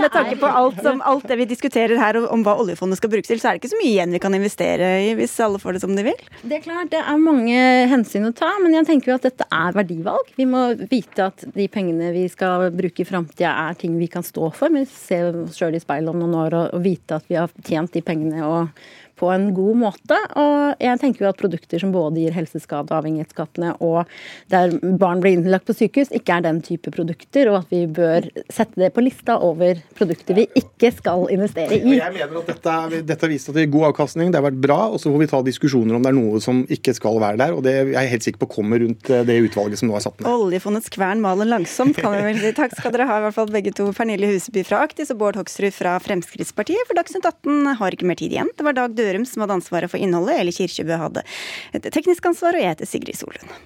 med tanke, men på alt, som, alt det vi diskuterer her om hva oljefondet skal brukes til, så er det ikke så mye igjen vi kan investere i hvis alle får det som de vil? Det er klart, det er mange hensyn å ta, men jeg tenker jo at dette er verdivalg. Vi må vite at de pengene vi skal bruke i framtida er ting vi kan stå for. Vi ser oss sjøl i speilet om noen år og, og vite at vi har tjent de pengene og på en god måte. Og jeg tenker jo at produkter som både gir helseskade, avhengighetsskattene og der barn blir innlagt på sykehus, ikke er den type produkter, og at vi bør sette det på lista over produkter vi ikke skal investere i. Jeg mener at dette, dette har vist at det er god avkastning, det har vært bra, og så får vi ta diskusjoner om det er noe som ikke skal være der. og Det er jeg helt sikker på kommer rundt eh, det utvalget som nå er satt ned. Oljefondets kvern maler langsomt, kan vi vel si. Takk skal dere ha, i hvert fall begge to. Pernille Huseby fra Aktis og Bård Hoksrud fra Fremskrittspartiet. For Dagsnytt 18 har ikke mer tid igjen. Det var Dag Dørum Sørum som hadde ansvaret for innholdet, eller Kirkebø hadde et teknisk ansvar, og jeg heter Sigrid Solund.